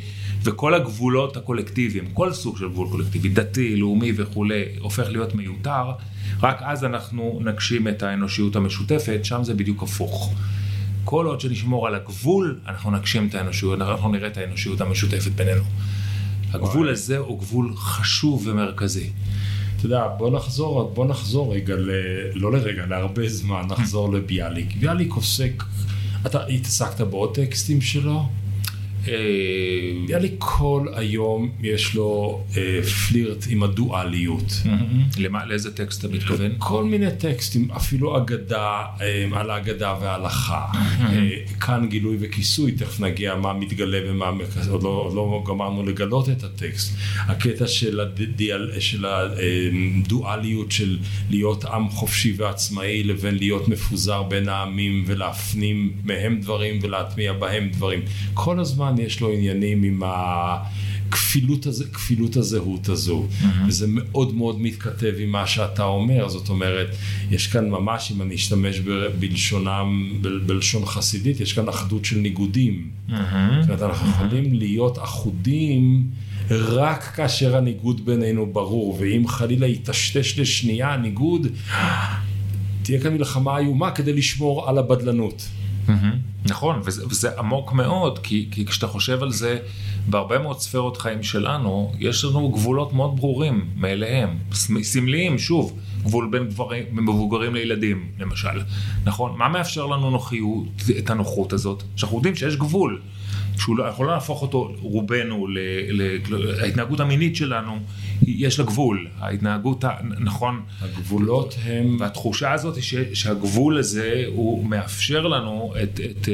Speaker 3: וכל הגבולות הקולקטיביים, כל סוג של גבול קולקטיבי, דתי, לאומי וכולי, הופך להיות מיותר, רק אז אנחנו נגשים את האנושיות המשותפת, שם זה בדיוק הפוך. כל עוד שנשמור על הגבול, אנחנו נגשים את האנושיות, אנחנו נראה את האנושיות המשותפת בינינו. הגבול הזה הוא גבול חשוב ומרכזי.
Speaker 2: אתה יודע, בוא נחזור, בוא נחזור רגע, ל, לא לרגע, להרבה זמן, נחזור לביאליק. ביאליק עוסק, אתה התעסקת בעוד טקסטים שלו? נראה לי כל היום יש לו אה, פלירט עם הדואליות.
Speaker 3: למה, לאיזה טקסט אתה מתכוון?
Speaker 2: כל מיני טקסטים, אפילו אגדה, אה, על האגדה וההלכה. אה, כאן גילוי וכיסוי, תכף נגיע מה מתגלה ומה, עוד לא, לא גמרנו לגלות את הטקסט. הקטע של הדואליות של להיות עם חופשי ועצמאי לבין להיות מפוזר בין העמים ולהפנים מהם דברים ולהטמיע בהם דברים. כל הזמן הזמן יש לו עניינים עם הכפילות הזה, כפילות הזהות הזו, mm-hmm. וזה מאוד מאוד מתכתב עם מה שאתה אומר, זאת אומרת, יש כאן ממש, אם אני אשתמש בלשונם, בלשון חסידית, יש כאן אחדות של ניגודים. Mm-hmm. זאת אומרת, אנחנו יכולים להיות אחודים רק כאשר הניגוד בינינו ברור, ואם חלילה יטשטש לשנייה הניגוד, תהיה כאן מלחמה איומה כדי לשמור על הבדלנות.
Speaker 3: נכון, וזה, וזה עמוק מאוד, כי, כי כשאתה חושב על זה, בהרבה מאוד ספרות חיים שלנו, יש לנו גבולות מאוד ברורים מאליהם, סמליים, שוב, גבול בין גברים, מבוגרים לילדים, למשל, נכון? מה מאפשר לנו נוחיות, את הנוחות הזאת? שאנחנו יודעים שיש גבול. שהוא לא, לא נהפוך אותו, רובנו, ל, ל, ההתנהגות המינית שלנו, יש לה גבול. ההתנהגות, נכון.
Speaker 2: הגבולות הם...
Speaker 3: והתחושה הזאת ש, שהגבול הזה, הוא מאפשר לנו את, את,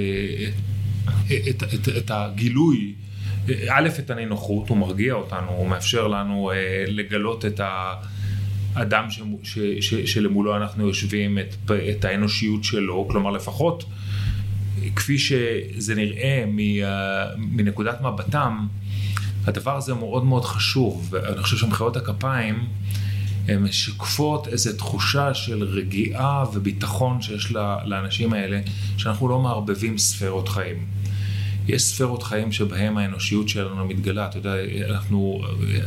Speaker 3: את, את, את, את הגילוי. א', את הנינוחות, הוא מרגיע אותנו, הוא מאפשר לנו אה, לגלות את האדם ש, ש, ש, שלמולו אנחנו יושבים, את, את האנושיות שלו, כלומר לפחות כפי שזה נראה מנקודת מבטם, הדבר הזה מאוד מאוד חשוב, ואני חושב שמחיאות הכפיים הן משקפות איזו תחושה של רגיעה וביטחון שיש לאנשים האלה, שאנחנו לא מערבבים ספרות חיים. יש ספרות חיים שבהם האנושיות שלנו מתגלה, אתה יודע, אנחנו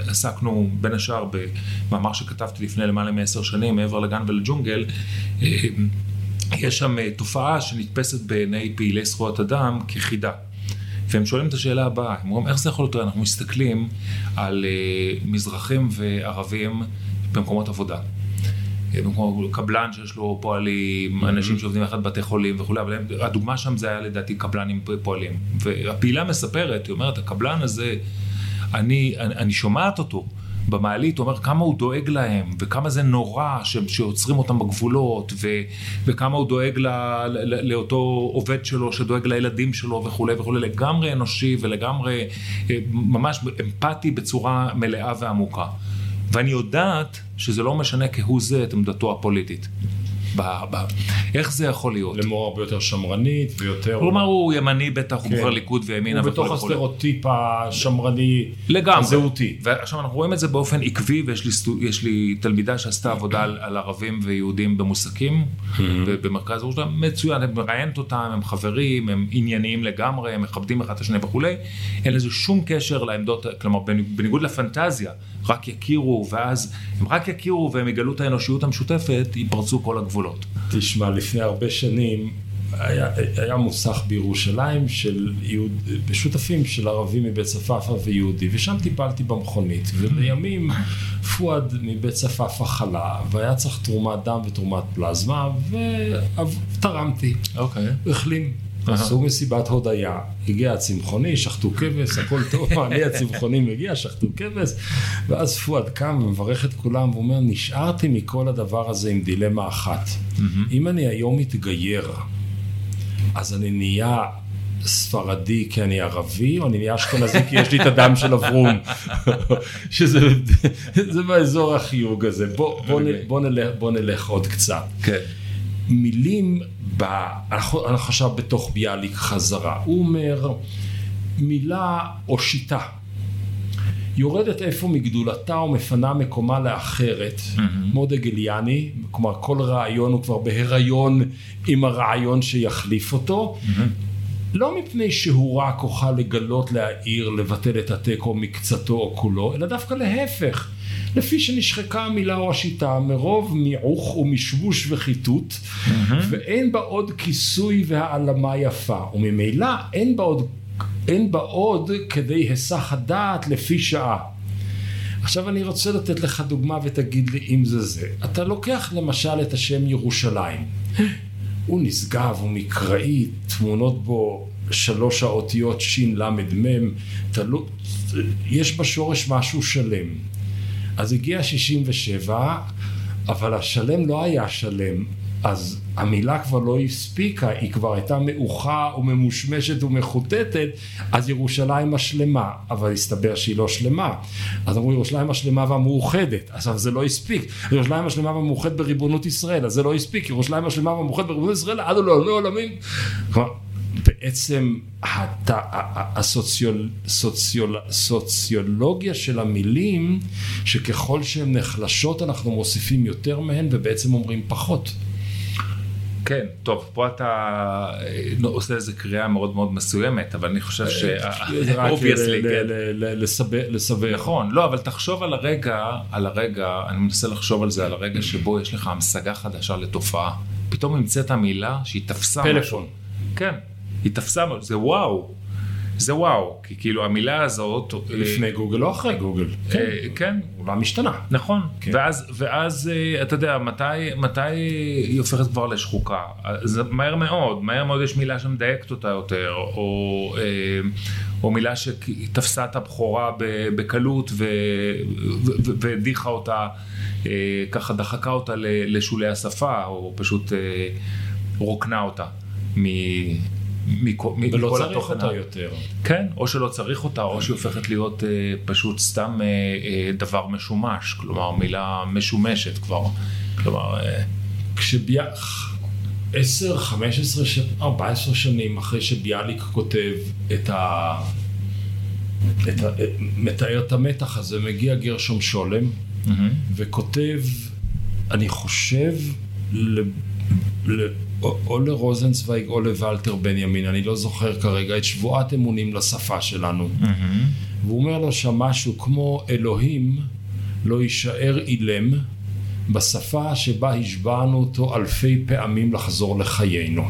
Speaker 3: עסקנו בין השאר במאמר שכתבתי לפני למעלה מעשר שנים, מעבר לגן ולג'ונגל, יש שם אה, תופעה שנתפסת בעיני פעילי זכויות אדם כחידה. והם שואלים את השאלה הבאה, הם אומרים, איך זה יכול להיות, אנחנו מסתכלים על אה, מזרחים וערבים במקומות עבודה. אה, כמו קבלן שיש לו פועלים, אנשים שעובדים יחד בבתי חולים וכולי, אבל הדוגמה שם זה היה לדעתי קבלן עם פועלים. והפעילה מספרת, היא אומרת, הקבלן הזה, אני, אני, אני שומעת אותו במעלית, הוא אומר כמה הוא דואג להם, וכמה זה נורא ש, שעוצרים אותם בגבולות, ו, וכמה הוא דואג ל, ל, לאותו עובד שלו שדואג לילדים שלו וכולי וכולי, לגמרי אנושי ולגמרי אה, ממש אמפתי בצורה מלאה ועמוקה. ואני יודעת שזה לא משנה כהוא זה את עמדתו הפוליטית. ב, ב, איך זה יכול להיות?
Speaker 2: לאמור הרבה יותר שמרנית ויותר...
Speaker 3: כלומר הוא ימני בטח, הוא
Speaker 2: כן.
Speaker 3: בוחר ליכוד וימינה
Speaker 2: הוא בתוך. הסטריאוטיפ השמרני,
Speaker 3: לגמרי.
Speaker 2: הזהותי.
Speaker 3: ועכשיו אנחנו רואים את זה באופן עקבי, ויש לי, סטו- יש לי תלמידה שעשתה עבודה על, על ערבים ויהודים במוסקים, במרכז ירושלים, מצוין, את מראיינת אותם, הם חברים, הם ענייניים לגמרי, הם מכבדים אחד את השני וכולי, אין לזה שום קשר לעמדות, כלומר בניג- בניגוד לפנטזיה, רק יכירו, ואז הם רק יכירו והם יגלו את האנושיות המשותפת, ייפרצו כל הגבולות.
Speaker 2: תשמע, לפני הרבה שנים היה, היה מוסך בירושלים של יהוד, שותפים של ערבים מבית צפאפא ויהודי, ושם טיפלתי במכונית, ולימים פואד מבית צפאפא חלה, והיה צריך תרומת דם ותרומת פלזמה, ותרמתי.
Speaker 3: אוקיי.
Speaker 2: הוא החלים. עשו מסיבת הודיה, הגיע הצמחוני, שחטו כבש, הכל טוב, (laughs) אני הצמחוני מגיע, שחטו כבש, ואז פואד קם ומברך את כולם ואומר, נשארתי מכל הדבר הזה עם דילמה אחת. אם אני היום מתגייר, אז אני נהיה ספרדי כי אני ערבי, או אני נהיה אשכנזי כי יש לי את הדם של אברום, (laughs) שזה זה באזור החיוג הזה. בוא, נ- בוא, נלך, בוא נלך עוד קצת.
Speaker 3: כן.
Speaker 2: מילים, ב... אנחנו, עכשיו בתוך ביאליק חזרה, הוא אומר מילה או שיטה יורדת איפה מגדולתה ומפנה מקומה לאחרת, מאוד הגליאני, כלומר כל רעיון הוא כבר בהיריון עם הרעיון שיחליף אותו, לא מפני שהוא רק אוכל לגלות, להעיר, לבטל את התיקו מקצתו או כולו, אלא דווקא להפך. לפי שנשחקה המילה או השיטה מרוב מיעוך ומשבוש וחיטוט, ואין בה עוד כיסוי והעלמה יפה, וממילא אין בה עוד, אין בה עוד כדי היסח הדעת לפי שעה. עכשיו אני רוצה לתת לך דוגמה ותגיד לי אם זה זה. אתה לוקח למשל את השם ירושלים. הוא נשגב, הוא מקראי, תמונות בו שלוש האותיות של"מ, תלו... יש בשורש משהו שלם. אז הגיע 67, אבל השלם לא היה שלם, אז המילה כבר לא הספיקה, היא כבר הייתה מעוכה וממושמשת ומחוטטת, אז ירושלים השלמה, אבל הסתבר שהיא לא שלמה. אז אמרו ירושלים השלמה והמאוחדת, אז זה לא הספיק. ירושלים השלמה והמאוחדת בריבונות ישראל, אז זה לא הספיק. ירושלים השלמה והמאוחדת בריבונות ישראל עד לעולמי עולמים. כלומר, בעצם הת... הסוציול... סוציול... סוציולוגיה של המילים, שככל שהן נחלשות אנחנו מוסיפים יותר מהן ובעצם אומרים פחות.
Speaker 3: כן, טוב, פה אתה אה, עושה איזה קריאה מאוד מאוד מסוימת, אבל אני חושב ש... (laughs)
Speaker 2: רק
Speaker 3: obviously,
Speaker 2: ל-
Speaker 3: כן.
Speaker 2: לסבר.
Speaker 3: נכון, לא, אבל תחשוב על הרגע, על הרגע, אני מנסה לחשוב על זה, על הרגע שבו יש לך המשגה חדשה לתופעה. פתאום המצאת מילה שהיא תפסה משהו.
Speaker 2: פלאפון.
Speaker 3: כן, היא תפסה זה וואו. זה וואו, כי כאילו המילה הזאת... אה,
Speaker 2: לפני גוגל או אחרי גוגל.
Speaker 3: אה, כן,
Speaker 2: העולם השתנה.
Speaker 3: נכון,
Speaker 2: כן.
Speaker 3: ואז, ואז אה, אתה יודע, מתי, מתי היא הופכת כבר לשחוקה? זה מהר מאוד, מהר מאוד יש מילה שמדייקת אותה יותר, או, אה, או מילה שתפסה את הבכורה בקלות והדיחה אותה, אה, ככה דחקה אותה לשולי השפה, או פשוט אה, רוקנה אותה מ... מכל,
Speaker 2: ולא
Speaker 3: מכל
Speaker 2: צריך
Speaker 3: התוכן
Speaker 2: אותה יותר.
Speaker 3: כן, או שלא צריך אותה, או שהיא הופכת להיות אה, פשוט סתם אה, אה, דבר משומש, כלומר מילה משומשת כבר. כלומר, אה,
Speaker 2: כשביאליק, 10, 15, ש- 14 שנים אחרי שביאליק כותב את ה... את ה... מתאר את המתח הזה, מגיע גרשום שולם וכותב, אני חושב, ל... ל... או, או לרוזנצוויג או לוולטר בנימין, אני לא זוכר כרגע, את שבועת אמונים לשפה שלנו. והוא אומר לו שם משהו כמו אלוהים לא יישאר אילם בשפה שבה השבענו אותו אלפי פעמים לחזור לחיינו.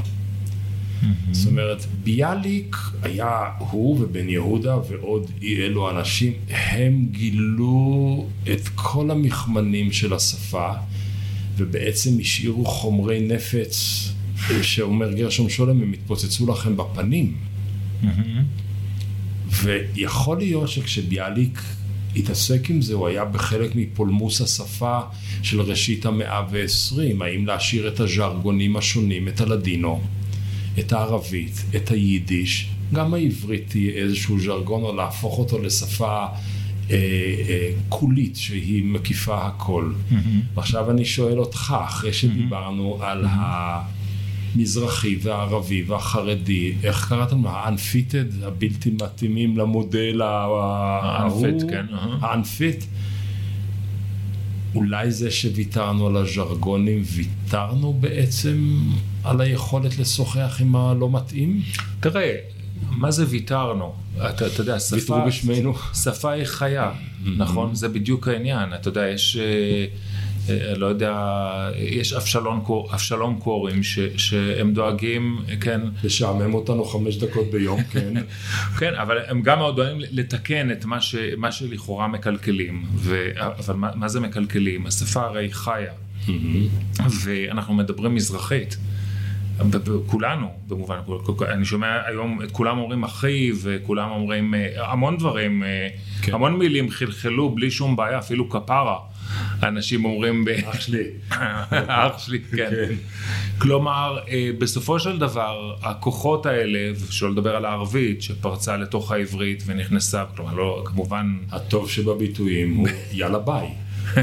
Speaker 2: זאת אומרת, ביאליק היה הוא ובן יהודה ועוד אי אלו אנשים, הם גילו את כל המכמנים של השפה ובעצם השאירו חומרי נפץ שאומר גרשום שולם, הם התפוצצו לכם בפנים. ויכול להיות שכשביאליק התעסק עם זה, הוא היה בחלק מפולמוס השפה של ראשית המאה ועשרים, האם להשאיר את הז'רגונים השונים, את הלדינו, את הערבית, את היידיש, גם העברית היא איזשהו ז'רגון, או להפוך אותו לשפה אה, אה, קולית שהיא מקיפה הכל. Mm-hmm. ועכשיו אני שואל אותך, אחרי שדיברנו mm-hmm. על המזרחי והערבי והחרדי, איך קראתם לו? ה-unfitted, הבלתי מתאימים למודל ההוא?
Speaker 3: ה-unfit, כן.
Speaker 2: ה-unfit. אולי זה שוויתרנו על הז'רגונים, ויתרנו בעצם על היכולת לשוחח עם הלא מתאים?
Speaker 3: תראה, מה זה ויתרנו? אתה, אתה יודע, שפה. שפה היא חיה, נכון? זה בדיוק העניין. אתה יודע, יש, אה, לא יודע, יש אבשלום, קור, אבשלום קורים ש, שהם דואגים, כן.
Speaker 2: לשעמם אותנו חמש דקות ביום, כן. (laughs)
Speaker 3: כן, אבל הם גם מאוד דואגים לתקן את מה, ש, מה שלכאורה מקלקלים. ו, אבל מה, מה זה מקלקלים? השפה הרי חיה. ואנחנו מדברים מזרחית. כולנו, במובן, אני שומע היום את כולם אומרים אחי וכולם אומרים אה, המון דברים, אה, כן. המון מילים חלחלו בלי שום בעיה, אפילו כפרה. אנשים אומרים,
Speaker 2: אח שלי, (laughs)
Speaker 3: אח שלי, כן. כן. כלומר, אה, בסופו של דבר, הכוחות האלה, שלא לדבר על הערבית, שפרצה לתוך העברית ונכנסה, כלומר, לא, כמובן...
Speaker 2: הטוב שבביטויים הוא (laughs) יאללה ביי.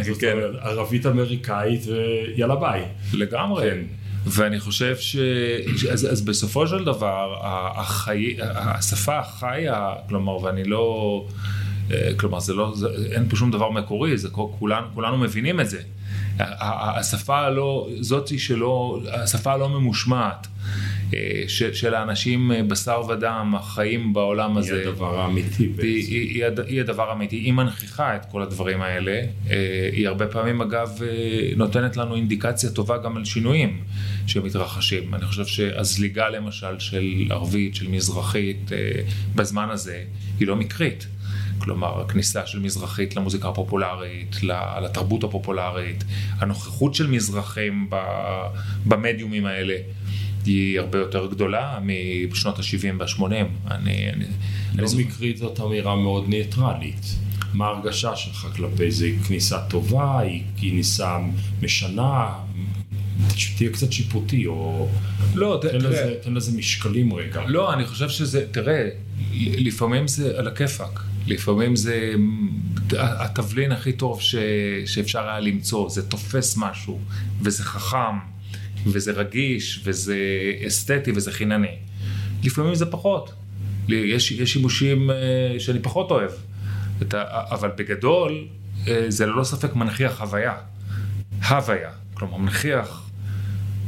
Speaker 2: זאת כן. אומרת, ערבית אמריקאית ויאללה ביי.
Speaker 3: לגמרי. כן. ואני חושב ש... אז, אז בסופו של דבר, החי... השפה החיה, כלומר, ואני לא... אה, כלומר, זה לא, זה, אין פה שום דבר מקורי, זה כולנו, כולנו מבינים את זה. השפה הלא, זאתי שלא, השפה הלא ממושמעת. אה, של, של האנשים אה, בשר ודם החיים בעולם הזה.
Speaker 2: היא הדבר האמיתי בעצם. היא,
Speaker 3: היא, היא, היא הדבר האמיתי, היא מנכיחה את כל הדברים האלה. היא הרבה פעמים אגב נותנת לנו אינדיקציה טובה גם על שינויים שמתרחשים. אני חושב שהזליגה למשל של ערבית, של מזרחית, בזמן הזה, היא לא מקרית. כלומר, הכניסה של מזרחית למוזיקה הפופולרית, לתרבות הפופולרית, הנוכחות של מזרחים במדיומים האלה. היא הרבה יותר גדולה משנות ה-70 וה-80. אני, אני,
Speaker 2: לא אני מקרית זאת אמירה מאוד ניטרלית. מה ההרגשה שלך כלפי זה? היא כניסה טובה? היא כניסה משנה? תהיה קצת שיפוטי, או...
Speaker 3: לא,
Speaker 2: תן, תראה... לזה, תן לזה משקלים רגע.
Speaker 3: לא, אני חושב שזה, תראה, לפעמים זה על הכיפאק. לפעמים זה התבלין הכי טוב ש, שאפשר היה למצוא, זה תופס משהו, וזה חכם. וזה רגיש, וזה אסתטי, וזה חינני. לפעמים זה פחות. יש, יש שימושים אה, שאני פחות אוהב. אבל בגדול, אה, זה ללא ספק מנכיח הוויה. הוויה. כלומר, מנכיח,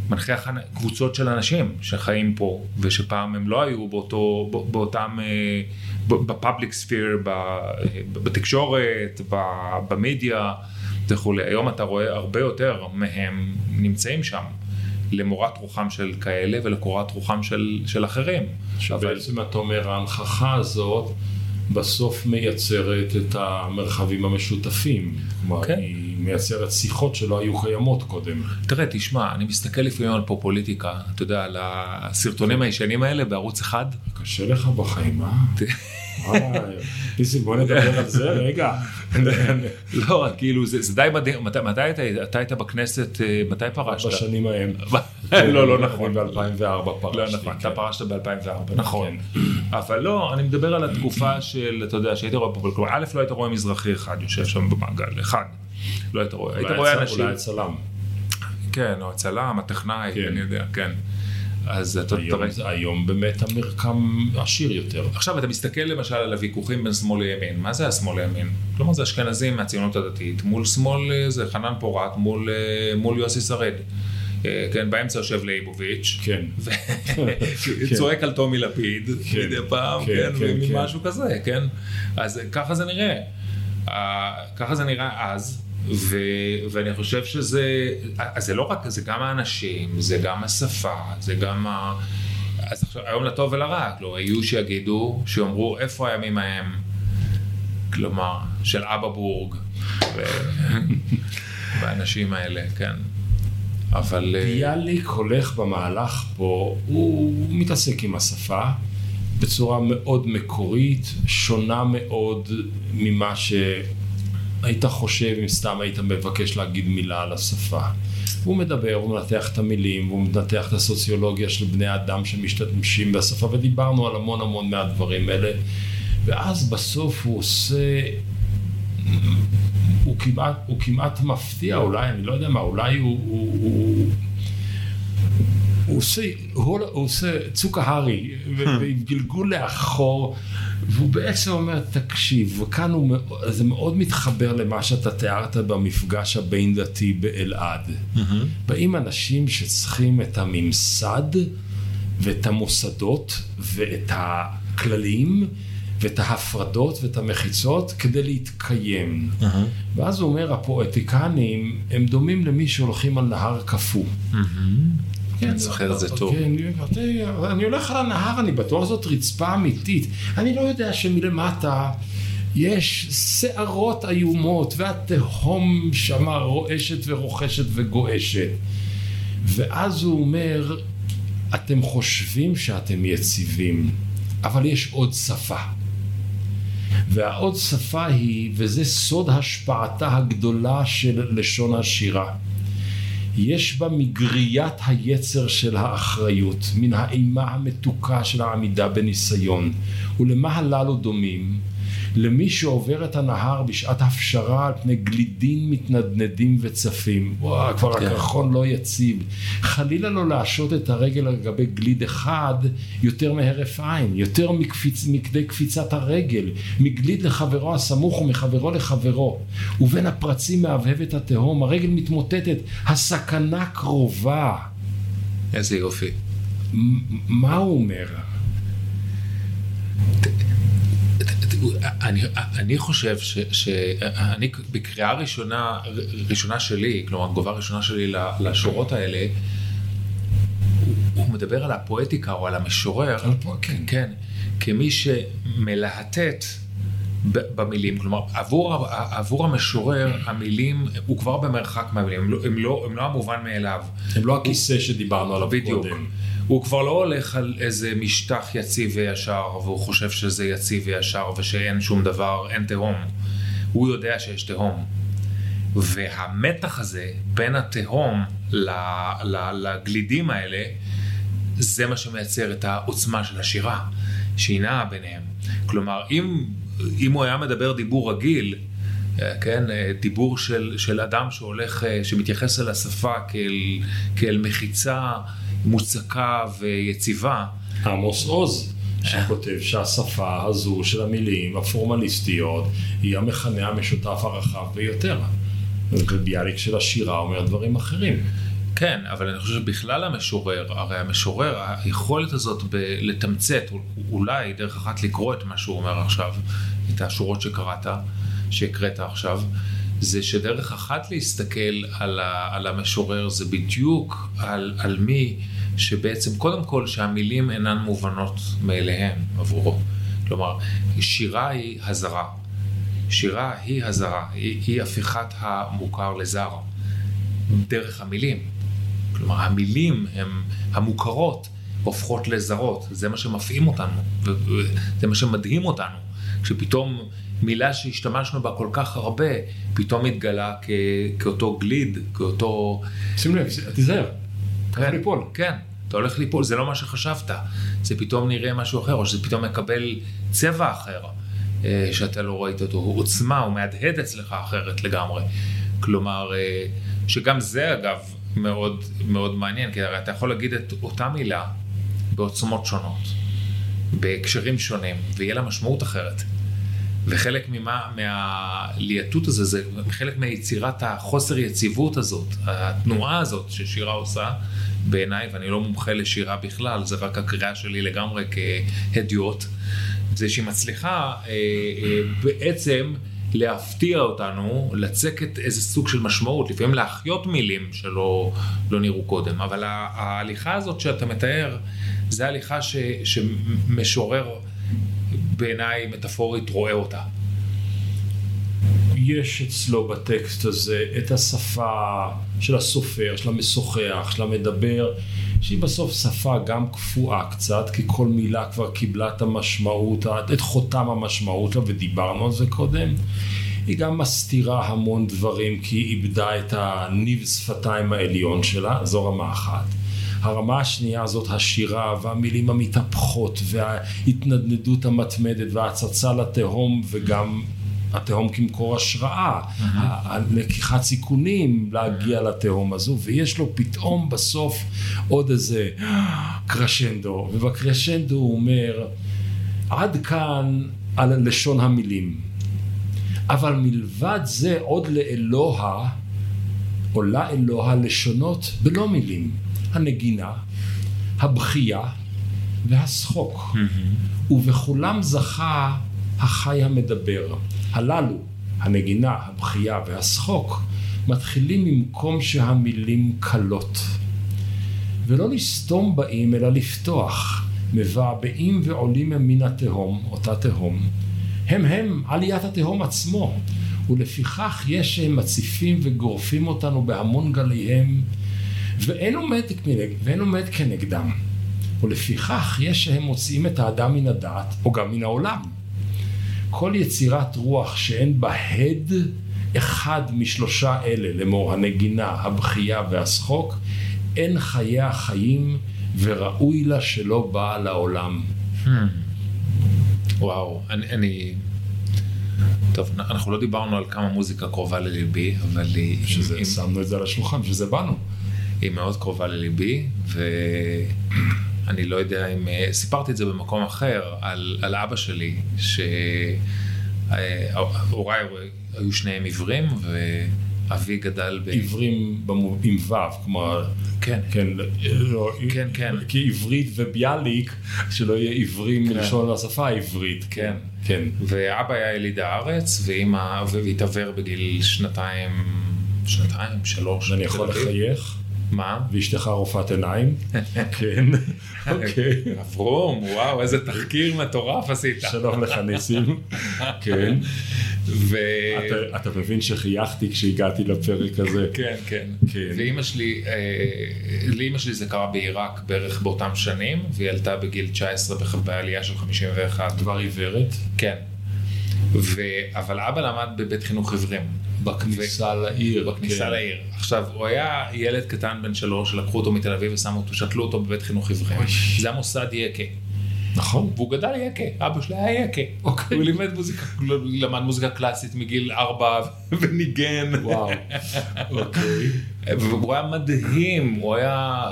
Speaker 3: מנכיח קבוצות של אנשים שחיים פה, ושפעם הם לא היו באותו, באותם, אה, בפאבליק ספיר, בתקשורת, במדיה וכולי. היום אתה רואה הרבה יותר מהם נמצאים שם. למורת רוחם של כאלה ולקורת רוחם של, של אחרים.
Speaker 2: שבעצם אבל... אתה אומר ההנכחה הזאת בסוף מייצרת את המרחבים המשותפים. כלומר, כן. היא מייצרת שיחות שלא היו קיימות קודם.
Speaker 3: תראה, תשמע, אני מסתכל לפעמים על פה פוליטיקה, אתה יודע, על הסרטונים הישנים האלה בערוץ אחד.
Speaker 2: קשה לך בחיים, אה? ניסים, בוא נדבר על זה רגע.
Speaker 3: לא, כאילו, זה די מדהים. מתי אתה היית בכנסת, אה, מתי פרשת?
Speaker 2: בשנים ההם. (laughs)
Speaker 3: לא, לא נכון.
Speaker 2: ב-2004 פרשתי.
Speaker 3: לא נכון, אתה פרשת ב-2004, נכון. אבל לא, אני מדבר על התקופה של, אתה יודע, שהיית רואה פה, א', לא היית רואה מזרחי אחד יושב שם במעגל, אחד. לא היית רואה, היית רואה אנשים.
Speaker 2: אולי הצלם.
Speaker 3: כן, או הצלם, הטכנאי, אני יודע, כן.
Speaker 2: אז אתה היום, תראה... היום באמת המרקם עשיר יותר.
Speaker 3: עכשיו אתה מסתכל למשל על הוויכוחים בין שמאל לימין, מה זה השמאל לימין? כלומר זה אשכנזים מהציונות הדתית, מול שמאל אה, זה חנן פורת, מול, אה, מול יוסי שרד. אה, כן, באמצע יושב לייבוביץ', (laughs) (laughs)
Speaker 2: כן,
Speaker 3: צועק על טומי לפיד, כן. מדי פעם, כן, כן, משהו כזה, כן, אז ככה זה נראה, ככה זה נראה אז, ו, ואני חושב שזה, זה לא רק, זה גם האנשים, זה גם השפה, זה גם ה... אז עכשיו, היום לטוב ולרע, כלומר, יהיו שיגידו, שיאמרו, איפה הימים ההם, כלומר, של אבא בורג, (laughs) והאנשים האלה, כן. אבל... אה,
Speaker 2: ביאליק הולך במהלך פה, הוא מתעסק עם השפה בצורה מאוד מקורית, שונה מאוד ממה שהיית חושב אם סתם היית מבקש להגיד מילה על השפה. הוא מדבר, הוא מנתח את המילים, הוא מנתח את הסוציולוגיה של בני אדם שמשתמשים בשפה, ודיברנו על המון המון מהדברים האלה. ואז בסוף הוא עושה, הוא כמעט, הוא כמעט מפתיע, אולי, אני לא יודע מה, אולי הוא, הוא, הוא, הוא עושה, הוא, הוא עושה צוקה הארי, וגלגול לאחור, והוא בעצם אומר, תקשיב, וכאן הוא, זה מאוד מתחבר למה שאתה תיארת במפגש הבין דתי באלעד. Mm-hmm. באים אנשים שצריכים את הממסד ואת המוסדות ואת הכללים. ואת ההפרדות ואת המחיצות כדי להתקיים. Uh-huh. ואז הוא אומר, הפואטיקנים הם דומים למי שהולכים על נהר קפוא.
Speaker 3: Mm-hmm. כן, אני זוכר את זה טוב. כן,
Speaker 2: אני הולך על הנהר, אני בטוח זאת רצפה אמיתית. אני לא יודע שמלמטה יש שערות איומות, והתהום שמה רועשת ורוחשת וגועשת. ואז הוא אומר, אתם חושבים שאתם יציבים, אבל יש עוד שפה. והעוד שפה היא, וזה סוד השפעתה הגדולה של לשון השירה. יש בה מגריית היצר של האחריות, מן האימה המתוקה של העמידה בניסיון. ולמה הללו דומים? למי שעובר את הנהר בשעת הפשרה על פני גלידים מתנדנדים וצפים. וואו, כבר כן. הקרחון לא יציב. חלילה לא להשעות את הרגל על גבי גליד אחד יותר מהרף עין, יותר מקפיצ... מכדי קפיצת הרגל, מגליד לחברו הסמוך ומחברו לחברו. ובין הפרצים מהבהבת התהום, הרגל מתמוטטת, הסכנה קרובה.
Speaker 3: איזה יופי.
Speaker 2: מה הוא אומר?
Speaker 3: אני, אני חושב שאני בקריאה ראשונה, ראשונה שלי, כלומר תגובה ראשונה שלי לשורות האלה, הוא, הוא מדבר על הפואטיקה או על המשורר, על פה, כן. כן, כמי שמלהטט במילים, כלומר עבור, עבור המשורר המילים, הוא כבר במרחק מהמילים, הם לא, הם לא, הם לא המובן מאליו.
Speaker 2: הם לא הכיסא שדיברנו עליו
Speaker 3: בדיוק. הוא כבר לא הולך על איזה משטח יציב וישר, והוא חושב שזה יציב וישר ושאין שום דבר, אין תהום. הוא יודע שיש תהום. והמתח הזה בין התהום לגלידים האלה, זה מה שמייצר את העוצמה של השירה, שהיא נעה ביניהם. כלומר, אם, אם הוא היה מדבר דיבור רגיל, כן, דיבור של, של אדם שהולך, שמתייחס אל השפה כאל, כאל מחיצה מוצקה ויציבה.
Speaker 2: עמוס עוז. שכותב שהשפה הזו של המילים הפורמליסטיות היא המכנה המשותף הרחב ביותר. וביאליק של השירה אומר דברים אחרים.
Speaker 3: כן, אבל אני חושב שבכלל המשורר, הרי המשורר, היכולת הזאת ב- לתמצת, אולי דרך אחת לקרוא את מה שהוא אומר עכשיו, את השורות שקראת, שהקראת עכשיו, זה שדרך אחת להסתכל על, ה, על המשורר זה בדיוק על, על מי שבעצם קודם כל שהמילים אינן מובנות מאליהן עבורו. כלומר, שירה היא הזרה. שירה היא הזרה, היא, היא הפיכת המוכר לזר דרך המילים. כלומר, המילים הן המוכרות הופכות לזרות, זה מה שמפעים אותנו, וזה מה שמדהים אותנו. כשפתאום מילה שהשתמשנו בה כל כך הרבה, פתאום התגלה כ... כאותו גליד, כאותו...
Speaker 2: שים לב, תיזהר, אתה הולך ליפול.
Speaker 3: כן, אתה הולך ליפול, זה לא מה שחשבת, זה פתאום נראה משהו אחר, או שזה פתאום מקבל צבע אחר, אה, שאתה לא ראית אותו, הוא עוצמה, הוא מהדהד אצלך אחרת לגמרי. כלומר, אה, שגם זה אגב מאוד מאוד מעניין, כי הרי אתה יכול להגיד את אותה מילה בעוצמות שונות, בהקשרים שונים, ויהיה לה משמעות אחרת. וחלק ממה, מהליאטות הזה, זה חלק מיצירת החוסר יציבות הזאת, התנועה הזאת ששירה עושה בעיניי, ואני לא מומחה לשירה בכלל, זה רק הקריאה שלי לגמרי כהדיוט, זה שהיא מצליחה אה, אה, בעצם להפתיע אותנו, לצקת איזה סוג של משמעות, לפעמים להחיות מילים שלא לא נראו קודם, אבל ההליכה הזאת שאתה מתאר, זה הליכה ש, שמשורר בעיניי מטאפורית רואה אותה.
Speaker 2: יש אצלו בטקסט הזה את השפה של הסופר, של המשוחח, של המדבר, שהיא בסוף שפה גם קפואה קצת, כי כל מילה כבר קיבלה את המשמעות, את חותם המשמעות לה, ודיברנו על זה קודם. היא גם מסתירה המון דברים, כי היא איבדה את הניב שפתיים העליון שלה, זו רמה אחת. הרמה השנייה זאת השירה והמילים המתהפכות וההתנדנדות המתמדת וההצצה לתהום וגם התהום כמקור השראה, לקיחת סיכונים להגיע לתהום הזו, ויש לו פתאום בסוף עוד איזה קרשנדו, ובקרשנדו הוא אומר, עד כאן על לשון המילים, אבל מלבד זה עוד לאלוה, עולה אלוה לשונות בלא מילים, הנגינה, הבכייה והשחוק, mm-hmm. ובכולם זכה החי המדבר. הללו, הנגינה, הבכייה והשחוק, מתחילים ממקום שהמילים קלות. ולא לסתום באים, אלא לפתוח, מבעבעים ועולים מן התהום, אותה תהום. הם הם עליית התהום עצמו, ולפיכך יש שהם מציפים וגורפים אותנו בהמון גליהם, ואין עומד, ואין עומד כנגדם. ולפיכך יש שהם מוציאים את האדם מן הדעת, או גם מן העולם. כל יצירת רוח שאין בה הד אחד משלושה אלה, לאמור הנגינה, הבכייה והשחוק, אין חיי החיים וראוי לה שלא באה לעולם. Hmm.
Speaker 3: וואו, אני, אני... טוב, אנחנו לא דיברנו על כמה מוזיקה קרובה לליבי, אבל היא...
Speaker 2: שזה, היא, שמנו את זה על השולחן, שזה באנו.
Speaker 3: היא מאוד קרובה לליבי, ו... אני לא יודע אם, אה, סיפרתי את זה במקום אחר, על, על אבא שלי, שהוריי היו שניהם עיוורים, ואבי גדל
Speaker 2: ב... עיוורים עם ו', כלומר,
Speaker 3: כן,
Speaker 2: כן, לא,
Speaker 3: כן, כן,
Speaker 2: כי עברית וביאליק, שלא יהיה עיוורים כן. מלשון השפה העברית,
Speaker 3: כן, כן. ואבא היה יליד הארץ, ואימא, והתעוור בגיל שנתיים, שנתיים, שלוש.
Speaker 2: אני יכול לחייך?
Speaker 3: מה?
Speaker 2: ואשתך רופאת עיניים? (laughs) כן, אוקיי.
Speaker 3: אברום, וואו, איזה תחקיר מטורף עשית.
Speaker 2: שלום לך ניסים, (laughs) כן. אתה מבין שחייכתי כשהגעתי לפרק הזה.
Speaker 3: כן, כן. כן. ואימא שלי, אה, לאימא שלי זה קרה בעיראק בערך באותם שנים, והיא עלתה בגיל 19 בעלייה של 51.
Speaker 2: כבר עיוורת?
Speaker 3: כן. אבל אבא למד בבית חינוך עיוורים.
Speaker 2: בכניסה ו... לעיר.
Speaker 3: בכניסה כן. לעיר. עכשיו, הוא היה ילד קטן בן שלוש, לקחו אותו מתל אביב ושמו אותו, שתלו אותו בבית חינוך עיוורים. זה המוסד יקה.
Speaker 2: נכון.
Speaker 3: והוא גדל יקה, אבא שלי היה יקה.
Speaker 2: אוקיי.
Speaker 3: הוא לימד מוזיקה, למד מוזיקה קלאסית מגיל ארבע וניגן.
Speaker 2: וואו, אוקיי.
Speaker 3: והוא היה מדהים, הוא היה...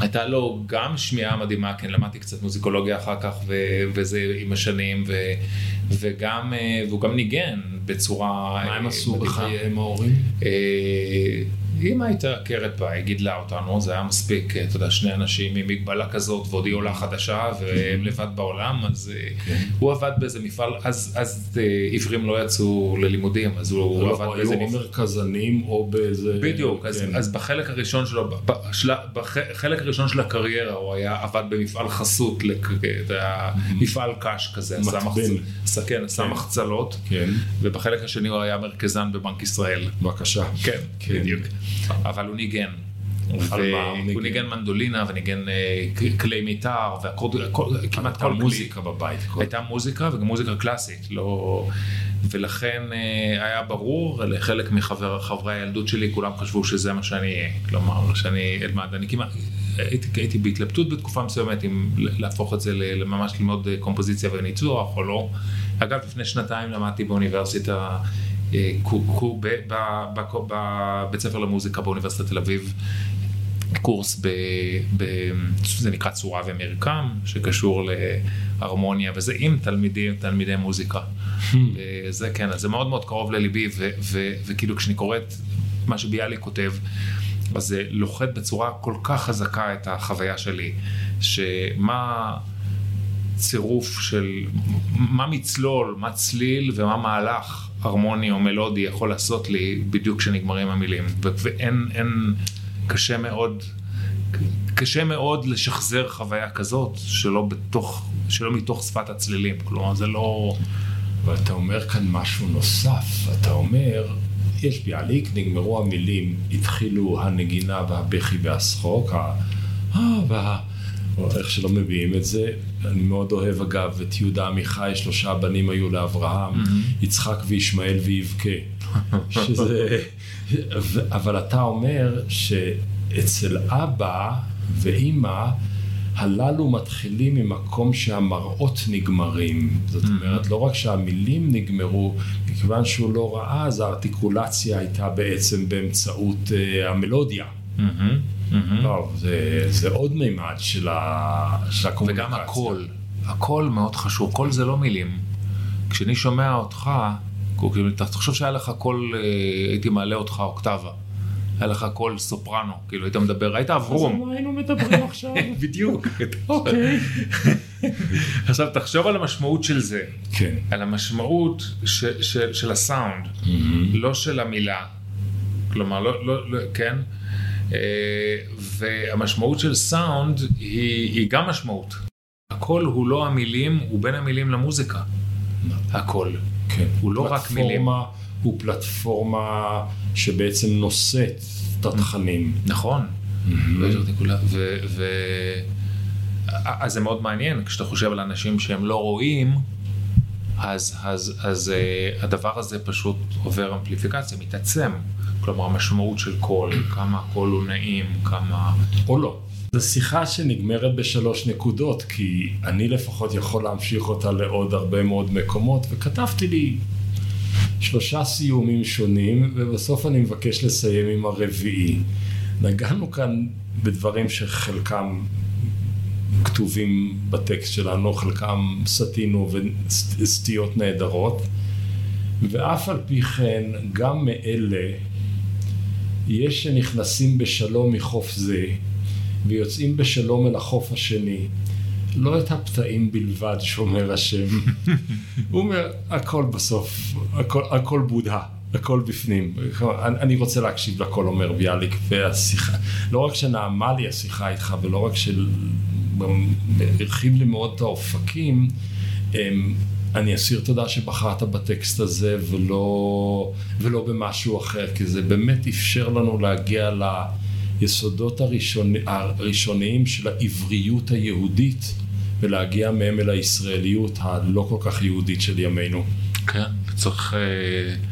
Speaker 3: הייתה לו גם שמיעה מדהימה, כן, למדתי קצת מוזיקולוגיה אחר כך, ו- וזה עם השנים, ו- וגם, אה, והוא גם ניגן בצורה...
Speaker 2: מה הם עשו בחייהם ההורים? אה,
Speaker 3: אמא הייתה עקרת בית, גידלה אותנו, זה היה מספיק, אתה יודע, שני אנשים עם מגבלה כזאת ועוד היא עולה חדשה והם לבד בעולם, אז אה, כן. הוא עבד באיזה מפעל, אז עיוורים לא יצאו ללימודים, אז הוא
Speaker 2: לא, עבד באיזה מפעל. היו או מרכזנים או באיזה...
Speaker 3: בדיוק, כן. אז בחלק הראשון שלו, בחלק הראשון של הקריירה הוא היה עבד במפעל חסות, מפעל קש כזה, כן, עשה מחצלות,
Speaker 2: כן.
Speaker 3: ובחלק השני הוא היה מרכזן בבנק ישראל.
Speaker 2: בבקשה.
Speaker 3: כן, כן. בדיוק. אבל הוא ניגן. הוא ניגן מנדולינה וניגן אה, כלי מיתר וכמעט כל
Speaker 2: מוזיקה בבית.
Speaker 3: הייתה מוזיקה וגם מוזיקה קלאסית. לא... ולכן אה, היה ברור לחלק מחברי הילדות שלי, כולם חשבו שזה מה שאני אהיה. כלומר, שאני אלמד. אני כמעט, הייתי, הייתי בהתלבטות בתקופה מסוימת אם להפוך את זה לממש ללמוד קומפוזיציה וניצוח או לא. אגב, לפני שנתיים למדתי באוניברסיטה, אה, בבית ספר למוזיקה באוניברסיטת תל אביב, קורס, ב, ב, זה נקרא צורה ומרקם, שקשור להרמוניה, וזה עם תלמידים, תלמידי מוזיקה. Hmm. זה כן, אז זה מאוד מאוד קרוב לליבי, ו, ו, וכאילו כשאני קורא את מה שביאליק כותב, אז זה לוחת בצורה כל כך חזקה את החוויה שלי, שמה צירוף של, מה מצלול, מה צליל ומה מהלך הרמוני או מלודי יכול לעשות לי בדיוק כשנגמרים המילים, ואין, אין, קשה מאוד קשה מאוד לשחזר חוויה כזאת שלא בתוך, שלא מתוך שפת הצלילים, כלומר זה לא...
Speaker 2: ואתה אומר כאן משהו נוסף, אתה אומר, יש ביאליק, נגמרו המילים, התחילו הנגינה והבכי והשחוק, ה... אה, וה... או איך שלא מביאים את זה. אני מאוד אוהב אגב את יהודה עמיחי, שלושה בנים היו לאברהם, יצחק וישמעאל ויבכה. שזה... אבל אתה אומר שאצל אבא ואימא, הללו מתחילים ממקום שהמראות נגמרים. זאת אומרת, לא רק שהמילים נגמרו, מכיוון שהוא לא ראה, אז הארטיקולציה הייתה בעצם באמצעות uh, המלודיה. לא, זה, זה עוד מימד של, ה, של הקומוניקציה.
Speaker 3: וגם הקול, הקול מאוד חשוב, קול זה לא מילים. כשאני שומע אותך, כאילו, תחשוב שהיה לך קול, אה, הייתי מעלה אותך אוקטבה. היה לך קול סופרנו, כאילו היית מדבר, היית אברום.
Speaker 2: אז על מה היינו מדברים עכשיו? (laughs)
Speaker 3: בדיוק.
Speaker 2: אוקיי. (laughs)
Speaker 3: עכשיו תחשוב על המשמעות של זה.
Speaker 2: כן.
Speaker 3: על המשמעות ש, של, של הסאונד, לא של המילה. כלומר, לא, לא, לא כן? אה, והמשמעות של סאונד היא, היא גם משמעות. הקול הוא לא המילים, הוא בין המילים למוזיקה. הקול.
Speaker 2: כן.
Speaker 3: הוא לא רק מילים.
Speaker 2: פלטפורמה הוא פלטפורמה שבעצם נושאת את התכנים.
Speaker 3: נכון. ו- אז זה מאוד מעניין, כשאתה חושב על אנשים שהם לא רואים, אז, אז, אז uh, הדבר הזה פשוט עובר אמפליפיקציה, מתעצם. כלומר, המשמעות של קול, כמה הקול הוא נעים, כמה...
Speaker 2: או לא. זו שיחה שנגמרת בשלוש נקודות, כי אני לפחות יכול להמשיך אותה לעוד הרבה מאוד מקומות, וכתבתי לי שלושה סיומים שונים, ובסוף אני מבקש לסיים עם הרביעי. נגענו כאן בדברים שחלקם כתובים בטקסט שלנו, חלקם סטינו וסטיות נהדרות, ואף על פי כן, גם מאלה יש שנכנסים בשלום מחוף זה, ויוצאים בשלום אל החוף השני. לא את הפתאים בלבד, שומר השם. הוא אומר, הכל בסוף, הכל, הכל בודה, הכל בפנים. אני רוצה להקשיב לכל אומר ביאליק, והשיחה, לא רק שנעמה לי השיחה איתך, ולא רק שהרחיב לי מאוד את האופקים, אני אסיר תודה שבחרת בטקסט הזה ולא, ולא במשהו אחר, כי זה באמת אפשר לנו להגיע ליסודות הראשון, הראשוניים של העבריות היהודית ולהגיע מהם אל הישראליות הלא כל כך יהודית של ימינו.
Speaker 3: כן, צריך... uh...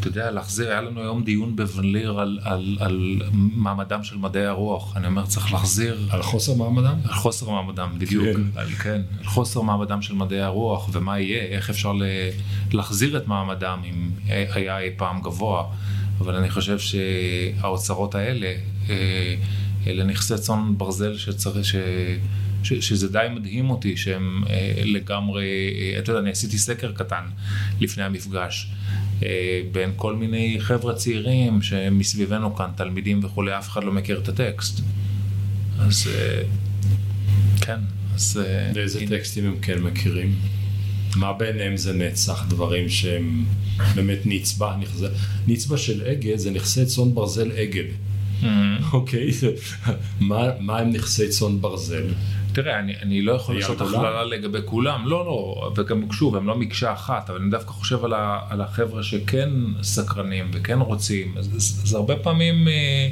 Speaker 3: אתה יודע, להחזיר, היה לנו היום דיון בוונליר על, על, על מעמדם של מדעי הרוח. אני אומר, צריך להחזיר...
Speaker 2: על חוסר מעמדם?
Speaker 3: על חוסר מעמדם, בדיוק. כן. על, כן, על חוסר מעמדם של מדעי הרוח, ומה יהיה, איך אפשר ל, להחזיר את מעמדם אם היה אי פעם גבוה. אבל אני חושב שהאוצרות האלה, אה, אלה נכסי צאן ברזל שצריך, ש... ש, שזה די מדהים אותי שהם אה, לגמרי, אה, אתה יודע, אני עשיתי סקר קטן לפני המפגש אה, בין כל מיני חבר'ה צעירים שמסביבנו כאן, תלמידים וכולי, אף אחד לא מכיר את הטקסט. אז כן, אז...
Speaker 2: ואיזה הנה. טקסטים הם כן מכירים? מה ביניהם זה נצח, דברים שהם באמת נצבע, נצבע של אגד זה נכסי צאן ברזל אגד. Mm-hmm. אוקיי, מה הם נכסי צאן ברזל?
Speaker 3: תראה, אני, אני לא יכול לעשות הכללה לגבי כולם, לא, לא, וגם שוב, הם לא מקשה אחת, אבל אני דווקא חושב על, ה, על החבר'ה שכן סקרנים וכן רוצים, אז, אז, אז הרבה פעמים אה,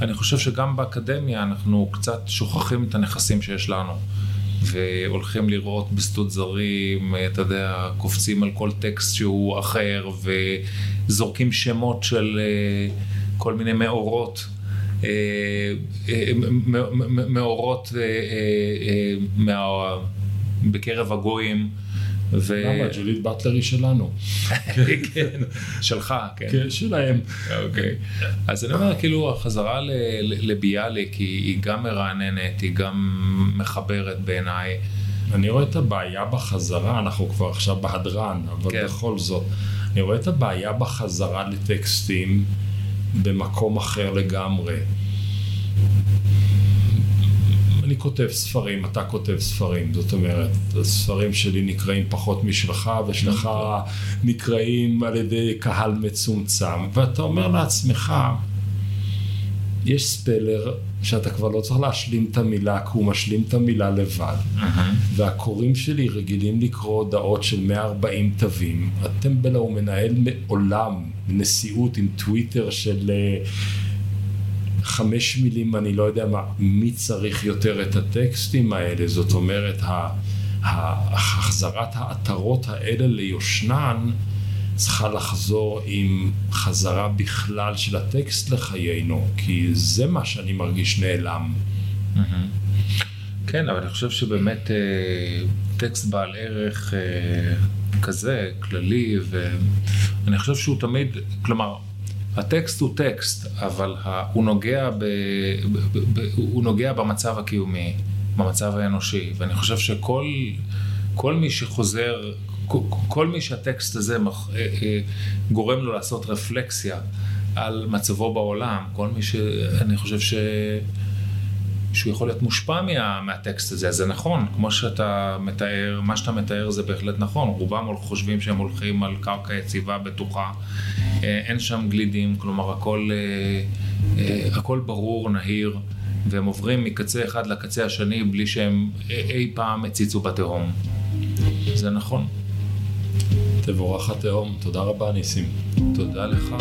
Speaker 3: אני חושב שגם באקדמיה אנחנו קצת שוכחים את הנכסים שיש לנו. והולכים לראות בשדות זרים, אה, אתה יודע, קופצים על כל טקסט שהוא אחר וזורקים שמות של אה, כל מיני מאורות מאורות אה, בקרב הגויים.
Speaker 2: ו... למה? ג'ולית באטלר היא שלנו.
Speaker 3: כן, שלך, כן.
Speaker 2: כן, שלהם.
Speaker 3: אוקיי. אז אני אומר, כאילו, החזרה לביאליק היא גם מרעננת, היא גם מחברת בעיניי.
Speaker 2: אני רואה את הבעיה בחזרה, אנחנו כבר עכשיו בהדרן, אבל כן. בכל זאת, אני רואה את הבעיה בחזרה לטקסטים. במקום אחר לגמרי. אני כותב ספרים, אתה כותב ספרים, זאת אומרת, הספרים שלי נקראים פחות משלך, ושלך נקראים על ידי קהל מצומצם, ואתה אומר לעצמך, יש ספלר שאתה כבר לא צריך להשלים את המילה, כי הוא משלים את המילה לבד. והקוראים שלי רגילים לקרוא הודעות של 140 תווים. הטמבל הוא מנהל מעולם נשיאות עם טוויטר של אה, חמש מילים, אני לא יודע מה, מי צריך יותר את הטקסטים האלה? זאת אומרת, החזרת העטרות האלה ליושנן צריכה לחזור עם חזרה בכלל של הטקסט לחיינו, כי זה מה שאני מרגיש נעלם.
Speaker 3: כן, אבל אני חושב שבאמת אה, טקסט בעל ערך אה, כזה, כללי, ואני חושב שהוא תמיד, כלומר, הטקסט הוא טקסט, אבל הוא, נוגע ב, ב, ב, הוא נוגע במצב הקיומי, במצב האנושי, ואני חושב שכל כל מי שחוזר, כל, מי שהטקסט הזה אה, אה, גורם לו לעשות רפלקסיה על מצבו בעולם, כל מי שאני חושב ש... שהוא יכול להיות מושפע מה, מהטקסט הזה, אז זה נכון, כמו שאתה מתאר, מה שאתה מתאר זה בהחלט נכון, רובם חושבים שהם הולכים על קרקע יציבה, בטוחה, אה, אין שם גלידים, כלומר הכל, הכל ברור, נהיר, והם עוברים מקצה אחד לקצה השני בלי שהם אי פעם הציצו בתהום. זה נכון.
Speaker 2: תבורך התהום, תודה רבה ניסים.
Speaker 3: תודה לך.